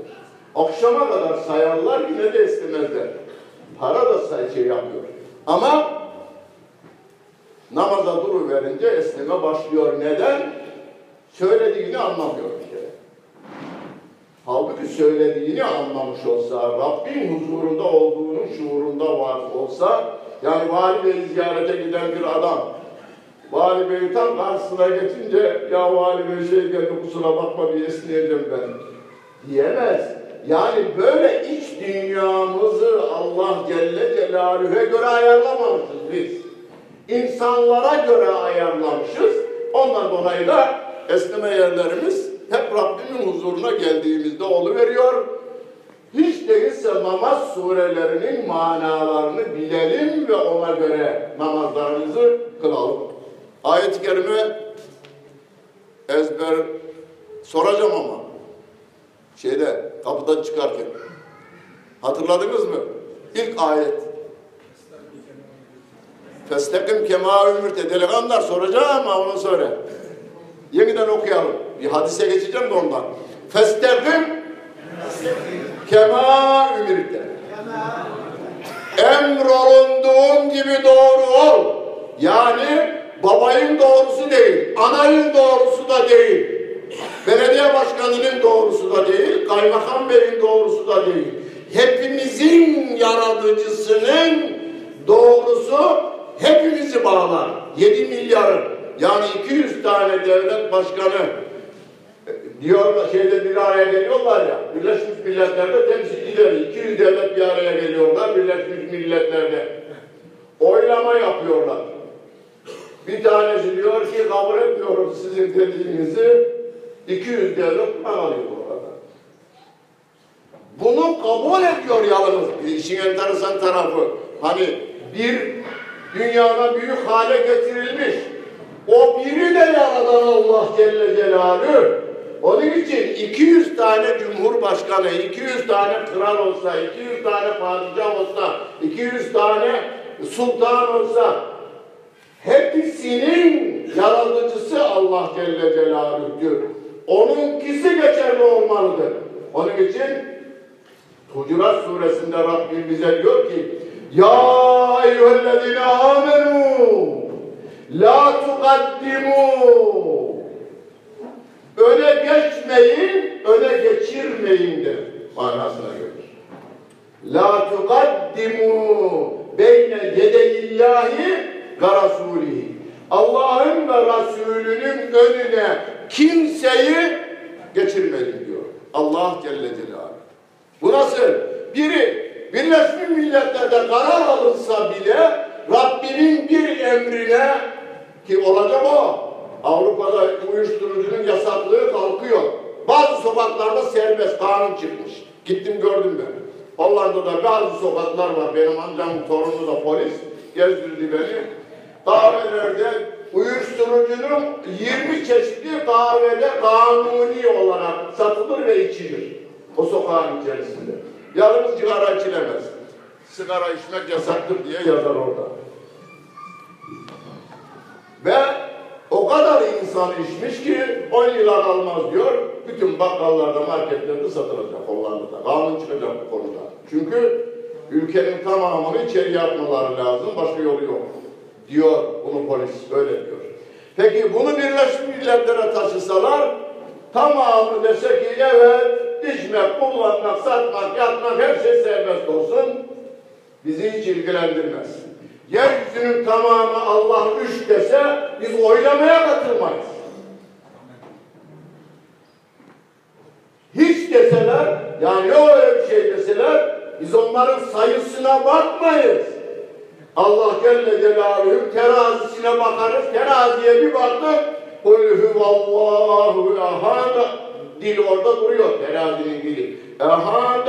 Akşama kadar sayarlar yine de istemezler. Para da şey yapıyor. Ama namaza duru verince esneme başlıyor. Neden? Söylediğini anlamıyor bir kere. Halbuki söylediğini anlamış olsa, Rabbin huzurunda olduğunun şuurunda var olsa, yani Vali Bey'i ziyarete giden bir adam, Vali Bey tam karşısına geçince, ya Vali Bey şey geldi kusura bakma bir esneyeceğim ben. diyemez. Yani böyle iç dünyamızı Allah Celle Celaluhu'ya göre ayarlamamışız biz. İnsanlara göre ayarlamışız. Ondan dolayı da esneme yerlerimiz hep Rabbimin huzuruna geldiğimizde oluveriyor. Hiç değilse namaz surelerinin manalarını bilelim ve ona göre namazlarımızı kılalım. Ayet-i kerime ezber soracağım ama şeyde kapıdan çıkarken hatırladınız mı? İlk ayet. Festekim kema ümürte delikanlılar soracağım ama onu söyle. Yeniden okuyalım. Bir hadise geçeceğim de ondan. Festekim kema ümürte. Emrolunduğun gibi doğru ol. Yani babayın doğrusu değil, anayın doğrusu da değil. Belediye başkanının doğrusu da kaymakam beyin doğrusu da değil. Hepimizin yaratıcısının doğrusu hepimizi bağlar. 7 milyarın yani 200 tane devlet başkanı e, diyor şeyde bir araya geliyorlar ya Birleşmiş Milletler'de temsilcileri 200 devlet bir araya geliyorlar Birleşmiş Milletler'de oylama yapıyorlar. Bir tanesi diyor ki kabul etmiyorum sizin dediğinizi 200 devlet alıyor orada. Bunu kabul ediyor yalnız. İşin enteresan tarafı. Hani bir dünyada büyük hale getirilmiş. O biri de yaradan Allah Celle Celaluhu. Onun için 200 tane cumhurbaşkanı, 200 tane kral olsa, 200 tane padişah olsa, 200 tane sultan olsa hepsinin yaratıcısı Allah Celle Celaluhu'dur. Onunkisi geçerli olmalıdır. Onun için Hucurat suresinde Rabbim bize diyor ki Ya eyyühellezine amenu La tukaddimu Öne geçmeyin, öne geçirmeyin de manasına gelir. La tukaddimu beyne yedeyillahi ve rasulihi. Allah'ın ve Resulünün önüne kimseyi geçirmeyin diyor. Allah Celle Celaluhu. Bu nasıl? Biri Birleşmiş Milletler'de karar alınsa bile Rabbinin bir emrine ki olacak o. Avrupa'da uyuşturucunun yasaklığı kalkıyor. Bazı sokaklarda serbest kanun çıkmış. Gittim gördüm ben. Hollanda'da bazı sokaklar var. Benim amcamın torunu da polis. Gezdirdi beni. Kahvelerde uyuşturucunun 20 çeşitli kahvede kanuni olarak satılır ve içilir. O sokağın içerisinde. Yalnız sigara içilemez. Sigara içmek yasaktır diye yazar orada. Ve o kadar insan içmiş ki 10 yıla kalmaz diyor. Bütün bakkallarda, marketlerde satılacak Hollanda'da. Kanun çıkacak bu konuda. Çünkü ülkenin tamamını içeri atmaları lazım. Başka yolu yok. Diyor bunu polis böyle diyor. Peki bunu Birleşmiş Milletler'e taşısalar tamamı dese ki evet içmek, kullanmak, satmak, yatmak her şey serbest olsun. Bizi hiç ilgilendirmez. Yeryüzünün tamamı Allah üç dese biz oylamaya katılmayız. Hiç deseler, yani yok öyle bir şey deseler, biz onların sayısına bakmayız. Allah Celle Celaluhu terazisine bakarız, teraziye bir baktık, Kul huvallahu ehad. Dil orada duruyor, terazinin dili. Ehad.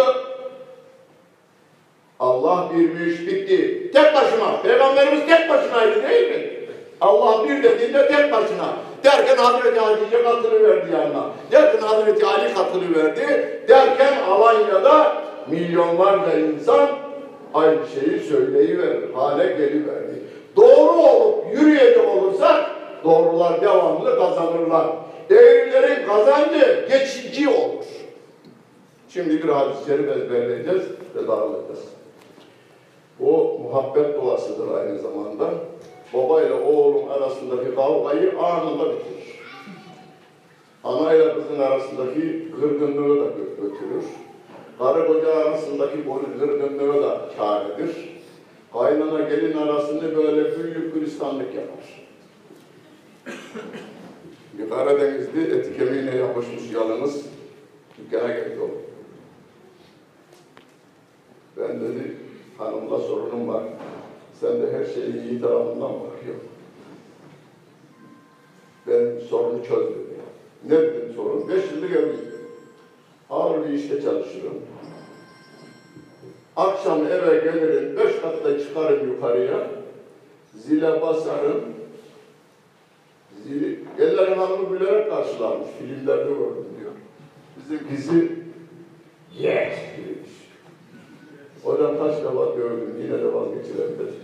Allah birmiş, bitti. Tek başıma. Peygamberimiz tek başınaydı değil mi? Allah bir dediğinde tek başına. Derken Hazreti Hatice katını verdi yanına. Derken Hazreti Ali katını verdi. Derken Alanya'da milyonlarca insan aynı şeyi söyleyiverir. Hale geliverdi. Doğru olup yürüyecek olursak doğrular devamlı kazanırlar. Eğrilerin kazancı geçici olur. Şimdi bir hadis-i şerif ezberleyeceğiz ve dağılacağız. O muhabbet duasıdır aynı zamanda. Baba ile oğlun arasındaki kavgayı anında bitirir. Ana ile kızın arasındaki kırgınlığı da gö- götürür. Karı koca arasındaki bu kırgınlığı da kâredir. Kaynana gelin arasını böyle güllük gülistanlık yapar. Karadenizli eti kemiğine yapışmış yalınız. Dükkana geldi oğlum. Ben dedi, hanımla sorunum var. Sen de her şeyi iyi tarafından bakıyorsun. Ben sorunu çöz dedi. Ne dedim sorun? Beş yıllık evliyim. Ağır bir işte çalışıyorum. Akşam eve gelirim, beş katta çıkarım yukarıya. Zile basarım. Ellerin hanımı gülerek karşılarmış. Filmlerde gördüm diyor. Bizimkisi yes demiş. Hocam kaç defa gördüm, yine de vazgeçilemedim.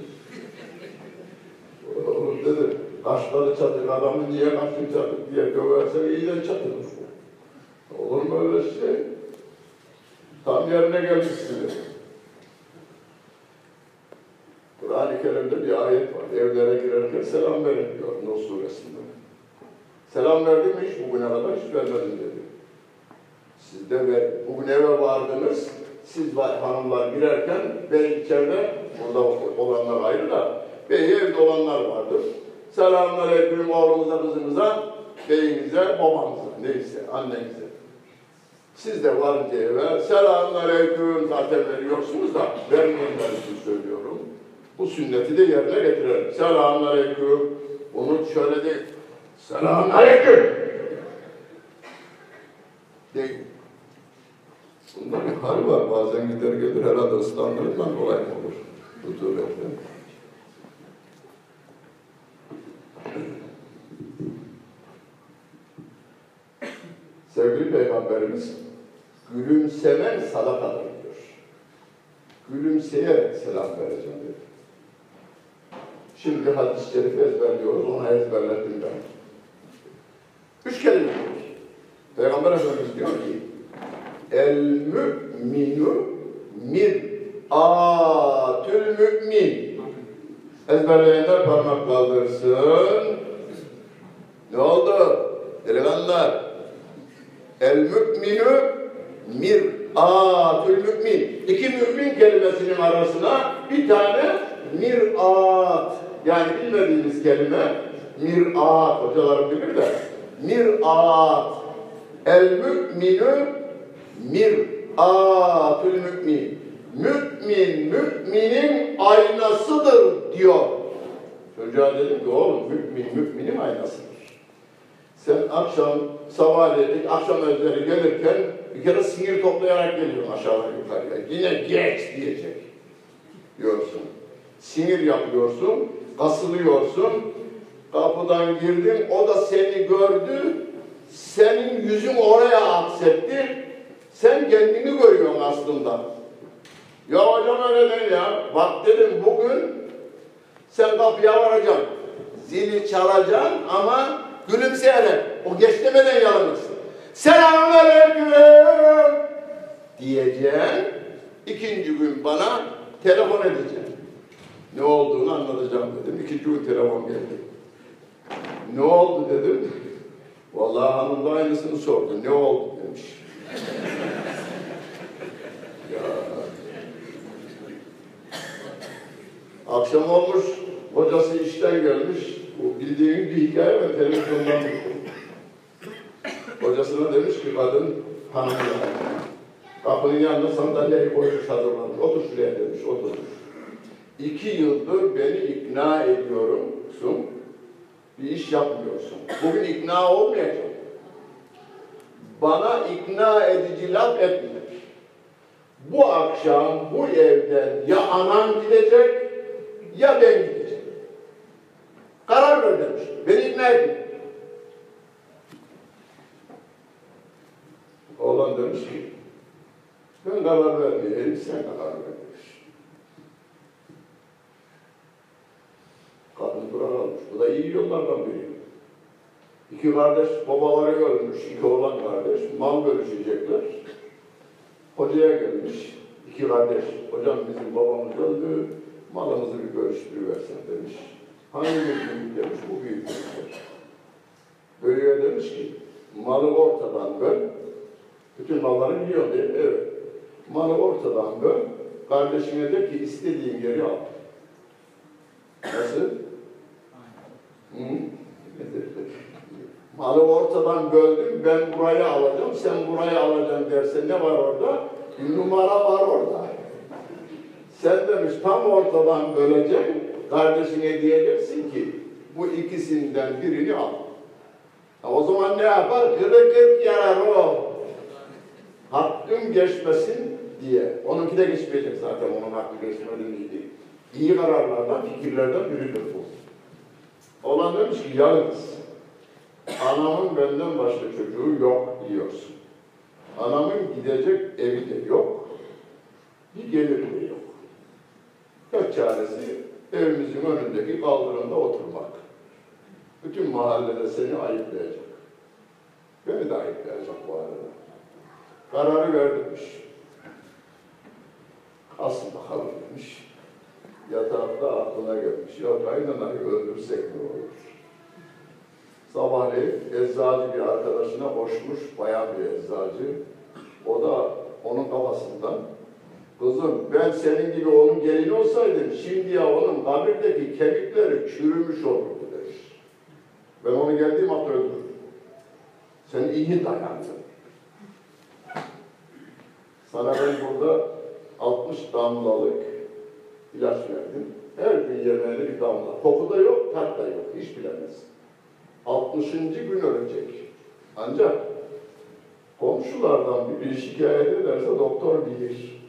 Oğlum dedi, kaşları çatık adamı niye kaşın çatık diye döversen iyiden çatılır. Olur mu öyle şey? Tam yerine gelmişsiniz. Kur'an-ı Kerim'de bir ayet var. Evlere girerken selam verin diyor Nur suresinde. Selam verdim mi hiç bugüne kadar hiç vermedim dedi. Siz de ver. Bugün eve vardınız. Siz hanımlar girerken bey içeride, burada olanlar ayrı da bey evde olanlar vardır. Selamünaleyküm oğlumuza, kızımıza, beyinize, babamıza, neyse, annenize. Siz de varınca eve, selamünaleyküm zaten veriyorsunuz da vermeyenler için söylüyorum. Bu sünneti de yerine getirelim. Selamünaleyküm. Bunu şöyle değil. Selamünaleyküm. Değil. Bunda bir hal var. Bazen gider gelir herhalde ıslandığından dolayı mı olur? Rutubetten. Sevgili Peygamberimiz gülümsemen sadakadır diyor. Gülümseyerek selam vereceğim dedi. Şimdi hadis-i şerifi ezberliyoruz, onu ezberledim ben. Üç kelime diyor. Peygamber Efendimiz diyor ki, El mü'minu mir'atül mü'min. Ezberleyenler parmak kaldırsın. Ne oldu? Delikanlılar. El mü'minu mir'atül mü'min. İki mü'min kelimesinin arasına bir tane mir'at. Yani bilmediğimiz kelime mir'at. Hocalarım bilir de. Mir'at. El mü'minu mir'atül mü'min. Mü'min, müminin aynasıdır diyor. Çocuğa dedim ki oğlum mü'min, müminin aynasıdır. Sen akşam, sabahleyin, akşam özleri gelirken bir kere sinir toplayarak geliyorsun aşağıdan yukarıya. Yine geç diyecek diyorsun. Sinir yapıyorsun, kasılıyorsun. Kapıdan girdin, o da seni gördü. Senin yüzün oraya aksetti. Sen kendini görüyorsun aslında. Ya hocam öyle değil ya. Bak dedim bugün sen kapıya varacaksın. Zili çalacaksın ama gülümseyerek. O geç demeden yalnızsın. Selamünaleyküm diyeceksin. İkinci gün bana telefon edeceksin. Ne olduğunu anlatacağım dedim. İkinci gün telefon geldi. Ne oldu dedim. Vallahi hanım da aynısını sordu. Ne oldu demiş. ya. Akşam olmuş, hocası işten gelmiş. Bu bildiğin bir hikaye ben televizyondan. Hocasına demiş ki kadın hanımına, kapının yanına sandalyeyi koymuş hazırlamış. Otur şuraya demiş, otur. İki yıldır beni ikna ediyorumsun, bir iş yapmıyorsun. Bugün ikna olmayacağım. Bana ikna edici laf etme. Bu akşam bu evden ya anan gidecek ya ben gideceğim. Karar ver demiş. Beni ikna edin. Oğlan demiş ki ben karar vermeyeyim sen karar ver duran almış. Bu da iyi yollardan biri. İki kardeş babaları ölmüş, iki oğlan kardeş, mal bölüşecekler. Hocaya gelmiş, iki kardeş, hocam bizim babamız öldü, malımızı bir bölüştürüversen demiş. Hangi büyük demiş, bu büyük demiş. Bölüyor demiş ki, malı ortadan böl, bütün malları biliyor diye, evet. Malı ortadan böl, kardeşine de ki istediğin yeri al. Nasıl? Malı ortadan böldüm, ben burayı alacağım, sen burayı alacaksın derse ne var orada? Numara var orada. Sen demiş tam ortadan böleceksin, kardeşine diyeceksin ki bu ikisinden birini al. Ha, o zaman ne yapar? Kırık kırk yarar o. Hakkım geçmesin diye. Onunki de geçmeyecek zaten, onun hakkı geçmediğiydi. İyi kararlardan, fikirlerden biridir bu. Olan demiş ki yalnız anamın benden başka çocuğu yok diyorsun. Anamın gidecek evi de yok, bir geliri de yok. Tek çaresi evimizin önündeki kaldırımda oturmak. Bütün mahallede seni ayıplayacak. Beni de ayıplayacak bu arada. Kararı verdirmiş. Asıl bakalım demiş. Yatakta aklına gelmiş. Ya kaynanayı öldürsek ne olur? Sabahleyin eczacı bir arkadaşına koşmuş, bayan bir eczacı. O da onun kafasından, kızım ben senin gibi onun gelini olsaydım, şimdiye onun kabirdeki kemikleri çürümüş olurdu demiş. Ben onu geldiğim hafta öldürdüm. Sen iyi dayandın. Sana ben burada 60 damlalık ilaç verdim. Her gün yemeğine bir damla. Koku da yok, tat da yok. Hiç bilemezsin. 60. gün ölecek. Ancak komşulardan biri şikayet ederse doktor bilir.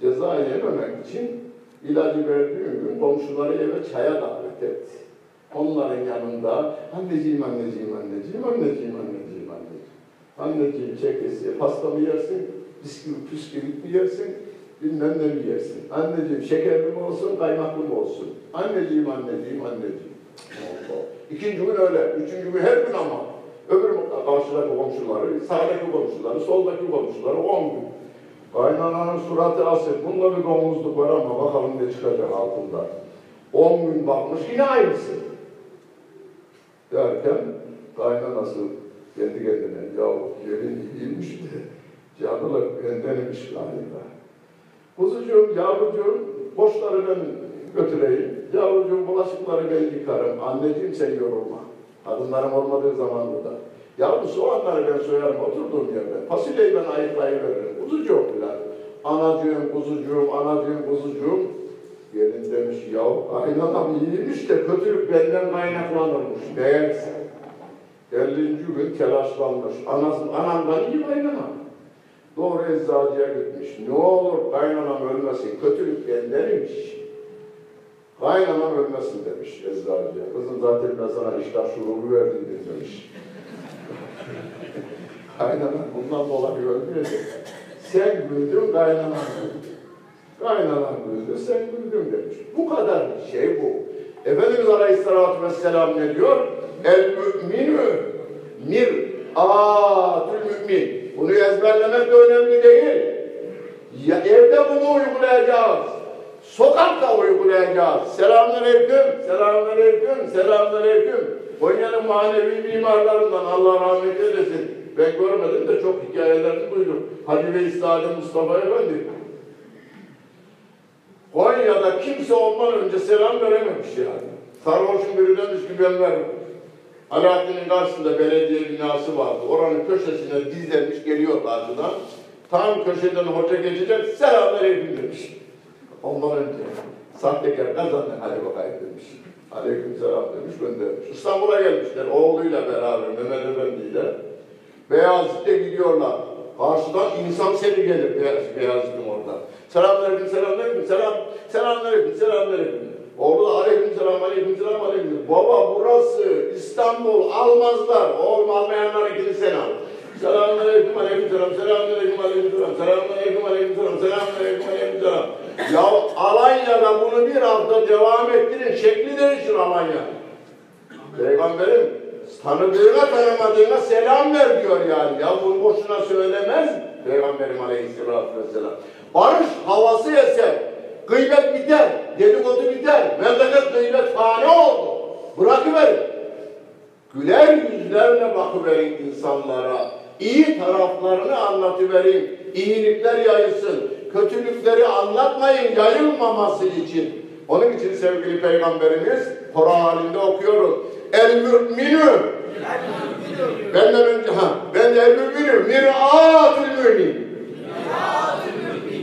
Ceza yememek için ilacı verdiğim gün komşuları eve çaya davet etti. Onların yanında anneciğim, anneciğim, anneciğim, anneciğim, anneciğim, anneciğim. Anneciğim çekesi, pasta mı yersin, bisküvi, püsküvit mi yersin, bilmem ne yersin. Anneciğim şekerli mi olsun, kaymaklı mı olsun. Anneciğim, anneciğim, anneciğim. İkinci gün öyle, üçüncü gün her gün ama. Öbür karşıdaki komşuları, sağdaki komşuları, soldaki komşuları on gün. Kaynananın suratı asık, bunda bir domuzluk var ama bakalım ne çıkacak altında. On gün bakmış yine aynısı. Derken kaynanası kendi kendine yahu yerin iyiymiş de canlılık bendenmiş galiba. Kuzucuğum, yavrucuğum, boşları ben götüreyim. Yavrucuğum bulaşıkları ben yıkarım. Anneciğim sen yorulma. Kadınlarım olmadığı zaman burada. Yavrum soğanları ben soyarım oturduğum yerde. Fasulyeyi ben ayıklayıveririm. Kuzucuğum filan. Anacığım, kuzucuğum, anacığım, kuzucuğum. Gelin demiş yahu kaynanam iyiymiş de kötülük benden kaynaklanırmış. Meğerse. 50. gün telaşlanmış. Anasın, anamdan iyi kaynanam. Doğru eczacıya gitmiş. Ne olur kaynanam ölmesin. Kötülük bendenmiş. Kaynanam ölmesin demiş eczacıya. Kızım zaten ben sana iştah şurubu verdim demiş. kaynanam bundan dolayı ölmeyecek. Sen güldün kaynanan güldü. Kaynanan güldü sen güldün demiş. Bu kadar şey bu. Efendimiz Aleyhisselatü Vesselam ne diyor? El müminü mir atül mümin. Bunu ezberlemek de önemli değil. Ya evde bunu uygulayacağız. Sokakta uygulayacağız. Selamünaleyküm, selamünaleyküm, selamünaleyküm. Konya'nın manevi mimarlarından Allah rahmet eylesin. Ben görmedim de çok hikayelerini duydum. Hacı Bey Sade Mustafa Efendi. Konya'da kimse ondan önce selam verememiş yani. Sarhoşun biri demiş ki ben vermem. Alaaddin'in karşısında belediye binası vardı. Oranın köşesine dizlenmiş geliyor karşıdan. Tam köşeden hoca geçecek, selamünaleyküm demiş. Ondan önce sahtekar kazandı, hadi bakayım demiş. Aleyküm selam demiş, göndermiş. İstanbul'a gelmişler, oğluyla beraber, Mehmet Efendi ile. Beyazıt'ta gidiyorlar. Karşıdan insan seli gelir Beyaz, Beyazıt'ın orada. Selamünaleyküm, selamünaleyküm, selam, selamünaleyküm, selamünaleyküm. Oğlu da aleyküm selam, aleyküm selam, aleyküm. Baba burası İstanbul, almazlar. Oğlum almayanlarınkini sen al. Selamünaleyküm, aleyküm selam, selamünaleyküm, aleyküm selam, selamünaleyküm, aleyküm selam, selamünaleyküm, aleyküm selam. Ya Alanya'da bunu bir hafta devam ettirin, şekli değişir Alanya. Peygamberim tanıdığına tanımadığına selam ver diyor yani. Ya bunu boşuna söylemez Peygamberim Aleyhisselatü Vesselam. Barış havası eser. Gıybet biter, dedikodu biter, memleket gıybet hane oldu. Bırakıverin. Güler yüzlerle bakıverin insanlara. İyi taraflarını anlatmayın yayılmaması için. Onun için sevgili peygamberimiz Kur'an halinde okuyoruz. El müminü Benden önce ha ben de el müminü mir'atul mümin.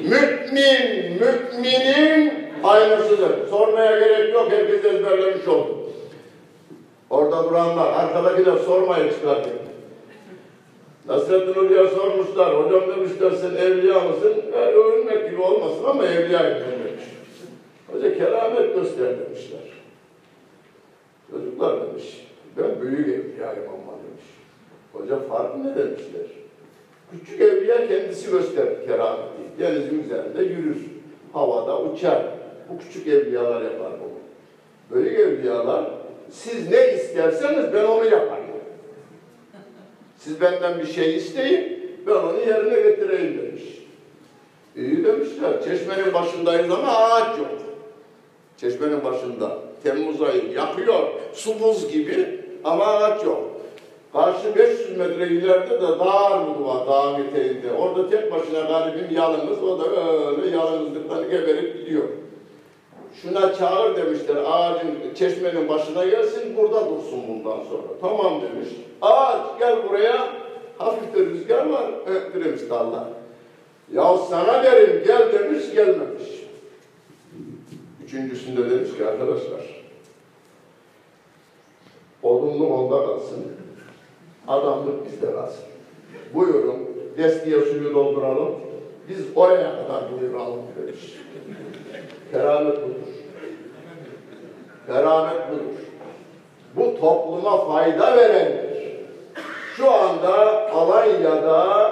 Mümin, müminin aynasıdır. Sormaya gerek yok, herkes ezberlemiş oldu. Orada duranlar, arkadakiler sormayın çıkartın. Nasrettin Hoca'ya sormuşlar, hocam demişler sen evliya mısın? Öyle övünmek gibi olmasın ama evliyayım demiş. Hoca keramet göster demişler. Çocuklar demiş, ben büyük evliyayım ama demiş. Hoca farkı ne demişler? Küçük evliya kendisi gösterir kerameti. Denizin üzerinde yürür, havada uçar. Bu küçük evliyalar yapar bunu. Büyük evliyalar, siz ne isterseniz ben onu yaparım. Siz benden bir şey isteyin, ben onu yerine getireyim demiş. İyi demişler, çeşmenin başındayız ama ağaç yok. Çeşmenin başında, Temmuz ayı yakıyor, su buz gibi ama ağaç yok. Karşı 500 metre ileride de dağ armudu var, dağın eteğinde. Orada tek başına garibim yalnız, o da öyle yalnızlıktan geberip gidiyor. Şuna çağır demişler, ağacın, çeşmenin başına gelsin, burada dursun bundan sonra. Tamam demiş. Ağaç gel buraya, hafif de rüzgar var, öttüremiş dallar. Ya sana derim gel demiş, gelmemiş. Üçüncüsünde demiş ki arkadaşlar, odunluk onda kalsın, adamlık bizde kalsın. Buyurun, destiye suyu dolduralım, biz oraya kadar buyuralım demiş. Keramet budur. Keramet budur. Bu topluma fayda verendir. Şu anda Alanya'da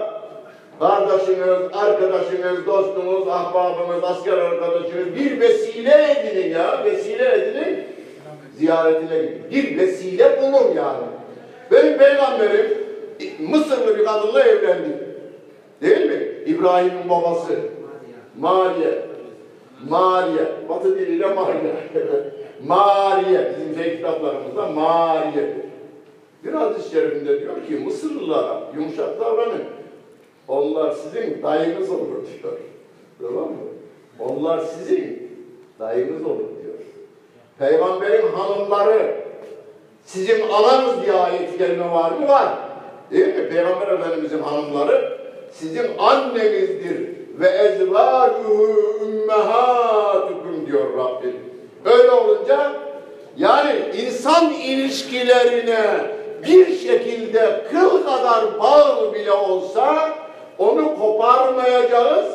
kardeşiniz, arkadaşınız, dostunuz, ahbabınız, asker arkadaşınız bir vesile edinin ya, vesile edinin ziyaretine gidin. Bir vesile bulun yani. Benim peygamberim Mısırlı bir kadınla evlendi. Değil mi? İbrahim'in babası. Mariye. Mariye. Batı diliyle Mariye. Mariye. Bizim şey kitaplarımızda Mariye. Bir hadis-i şerifinde diyor ki Mısırlılara yumuşak davranın. Onlar sizin dayınız olur diyor. Tamam mı? Onlar sizin dayınız olur diyor. Peygamberin hanımları sizin alanız diye ayet-i kerime var mı? Var. Değil mi? Peygamber Efendimizin hanımları sizin annenizdir ve ezvâcuhu ümmehâtukum diyor Rabbim. Öyle olunca yani insan ilişkilerine bir şekilde kıl kadar bağlı bile olsa onu koparmayacağız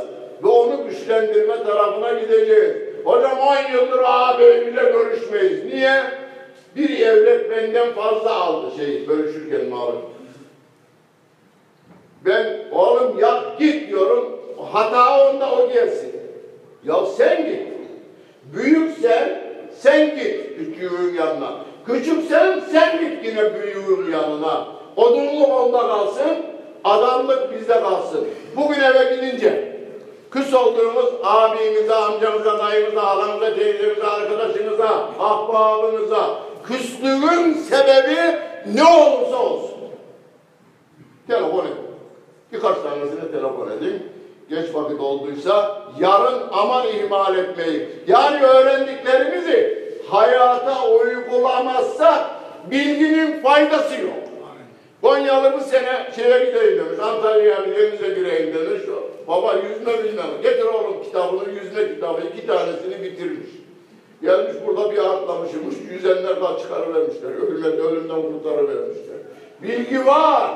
ve onu güçlendirme tarafına gideceğiz. Hocam 10 yıldır ağabeyiyle görüşmeyiz. Niye? Bir evlet benden fazla aldı şey bölüşürken malum. Ben oğlum yap git diyorum. Hata onda o gelsin. Ya sen git. Büyüksen sen git küçüğün yanına. Küçüksen sen git yine büyüğün yanına. Odunluk onda kalsın, adamlık bizde kalsın. Bugün eve gidince küs olduğumuz abimize, amcamıza, dayımıza, halamıza, teyzemize, arkadaşınıza, ahbabınıza küslüğün sebebi ne olursa olsun. Telefon edin. Birkaç tanesine telefon edin. Geç vakit olduysa yarın aman ihmal etmeyin. Yani öğrendiklerimizi hayata uygulamazsak bilginin faydası yok. Konyalı bu sene şeye gideyim demiş, Antalya'ya denize gireyim demiş. Baba yüzme bilmem. Getir oğlum kitabını, yüzme kitabı. iki tanesini bitirmiş. Gelmiş burada bir atlamışmış. Yüzenler daha çıkarıvermişler. Ölümden, ölümden kurtarıvermişler. Bilgi var.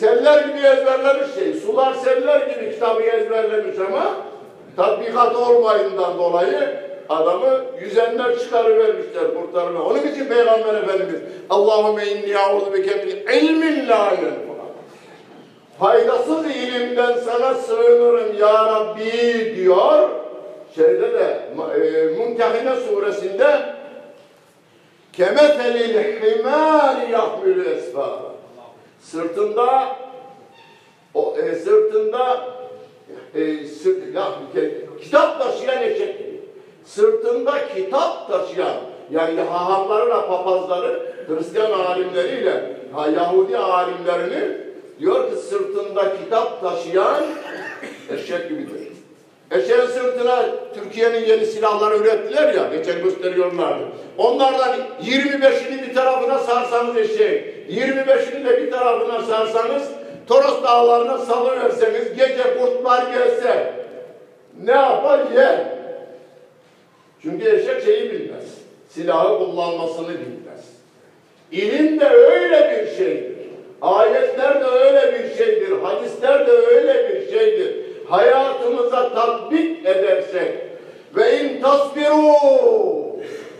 Seller gibi ezberlemiş şey. Sular seller gibi kitabı ezberlemiş ama tatbikat olmayından dolayı adamı yüzenler çıkarıvermişler, kurtarıver. Onun için Peygamber Efendimiz Allahümme inni a'udhu bike min ilmin la. Faydasız ilimden sana sığınırım ya Rabbi diyor. Şeyde de e, Mumtehine suresinde kemefelil himari yahmülü esfara. Sırtında o e, sırtında e, sırt, ya, ke- kitap taşıyan eşek. Sırtında kitap taşıyan yani hahamlarıyla papazları Hristiyan alimleriyle ha, Yahudi alimlerini diyor ki sırtında kitap taşıyan eşek gibidir. Eşeğin sırtına Türkiye'nin yeni silahları ürettiler ya, geçen gösteriyorlardı. Onlardan 25'ini bir tarafına sarsanız eşeğin, 25'ini de bir tarafına sarsanız, Toros dağlarına salıverseniz, gece kurtlar gelse, ne yapar yer. Çünkü eşek şeyi bilmez, silahı kullanmasını bilmez. İlim de öyle bir şeydir. Ayetler de öyle bir şeydir. Hadisler de öyle bir şeydir. Hayatımıza tatbik edersek ve in tasbiru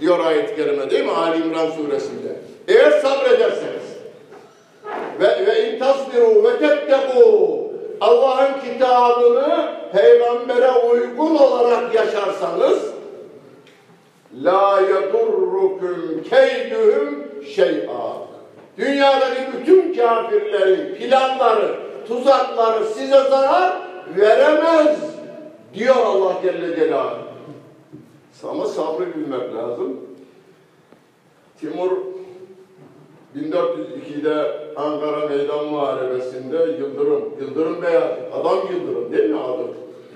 diyor ayet-i kerime değil mi? Ali İmran suresinde. Eğer sabrederseniz ve, ve in tasbiru ve tetteku Allah'ın kitabını peygambere uygun olarak yaşarsanız La yedurrukum keyduhum şey'a. Dünyadaki bütün kafirlerin planları, tuzakları size zarar veremez diyor Allah Celle Celaluhu. Ama sabrı bilmek lazım. Timur 1402'de Ankara Meydan Muharebesi'nde Yıldırım, Yıldırım Beyaz, adam Yıldırım değil mi adı?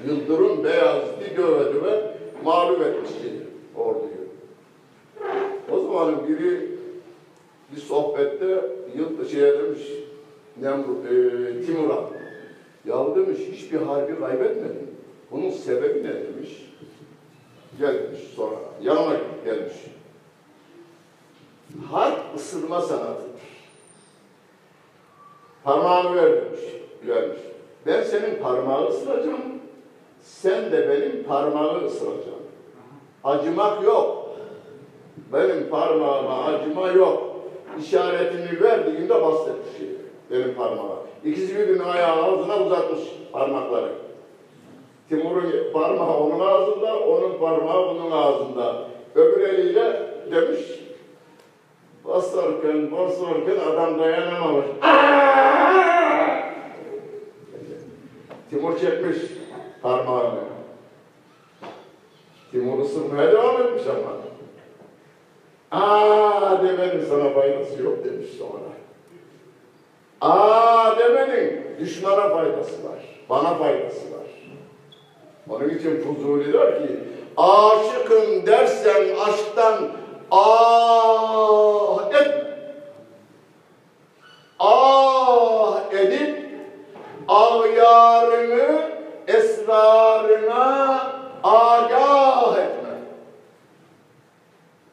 Yıldırım Beyazıt'ı döve döve mağlup etmişti orduyu. O zamanın biri bir sohbette yıl şeye demiş, Nemrut, e, Timur'a, ya demiş hiçbir harbi kaybetmedin. Bunun sebebi ne demiş. Gel demiş sonra, yanıma gelmiş. Harp ısırma sanatıdır. Parmağını ver demiş, vermiş. Ben senin parmağı ısıracağım, sen de benim parmağı ısıracaksın. Acımak yok. Benim parmağıma acıma yok. İşaretini verdiğinde bahsetmiş şey. Benim parmağa. İkisi birbirinin ayağı ağzına uzatmış parmakları. Timur'un parmağı onun ağzında, onun parmağı bunun ağzında. Öbür eliyle demiş, basarken basarken adam dayanamamış. Timur çekmiş parmağını. Timur ısırmaya devam etmiş ama. Aa demenin sana faydası yok demiş sonra. Aa demenin düşmana faydası var. Bana faydası var. Onun için Fuzuli der ki aşıkım dersen aşktan ah et. Ah edip ağyarını esrarına agah etme.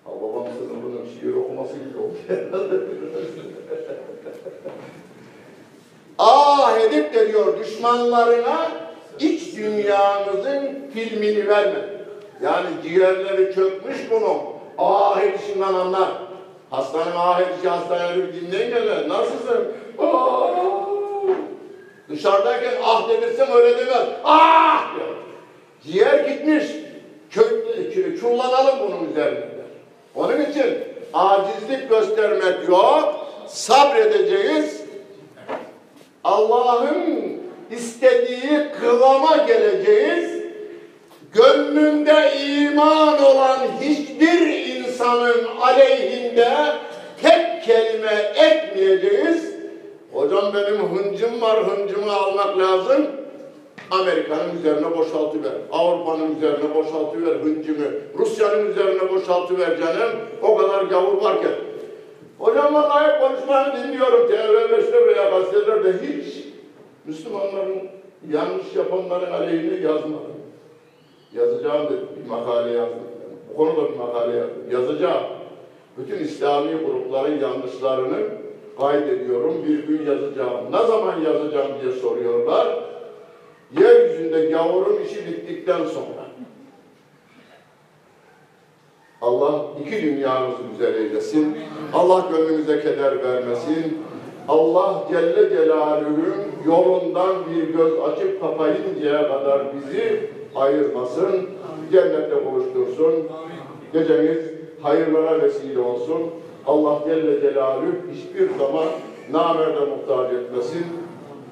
Ha, babam sınıfının şiir okuması gibi oldu. ah edip de diyor düşmanlarına iç dünyanızın filmini verme. Yani ciğerleri çökmüş bunu. Ah edişinden anlar. Hastanın ah edişi hastanede bir dinleyin gelir. Nasılsın? Ah! Dışarıdayken ah demirsem öyle demez. Ah diyor. Ciğer gitmiş. Çullanalım bunun üzerinde. Onun için acizlik göstermek yok. Sabredeceğiz. Allah'ın istediği kıvama geleceğiz. Gönlünde iman olan hiçbir insanın aleyhinde tek kelime etmeyeceğiz. Hocam benim hıncım var, hıncımı almak lazım. Amerika'nın üzerine boşaltıver. Avrupa'nın üzerine boşaltıver hıncımı. Rusya'nın üzerine boşaltıver canım. O kadar gavur varken. Hocam vallahi konuşmanı dinliyorum. TV5'te veya gazetelerde hiç Müslümanların yanlış yapanların aleyhine yazmadım. Yazacağım da bir makale yazdım. Bu konuda bir makale yazdım. Yazacağım. Bütün İslami grupların yanlışlarını kaydediyorum. Bir gün yazacağım. Ne zaman yazacağım diye soruyorlar. Yeryüzünde gavurun işi bittikten sonra. Allah iki dünyamızı güzel eylesin. Allah gönlümüze keder vermesin. Allah Celle Celaluhu'nun yolundan bir göz açıp kapayıncaya kadar bizi ayırmasın. Cennette buluştursun. Gecemiz hayırlara vesile olsun. Allah Celle Celaluhu hiçbir zaman namerde muhtaç etmesin.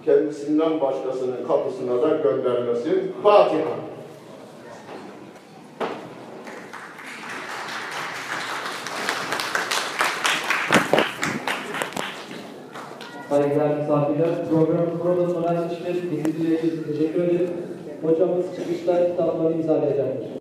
Kendisinden başkasının kapısına da göndermesin. Fatiha. Saygılar misafirler, programın burada sona ermiştir. Dinlediğiniz için teşekkür ederim. Hocamız çıkışta kitaplarını imzalayacaktır.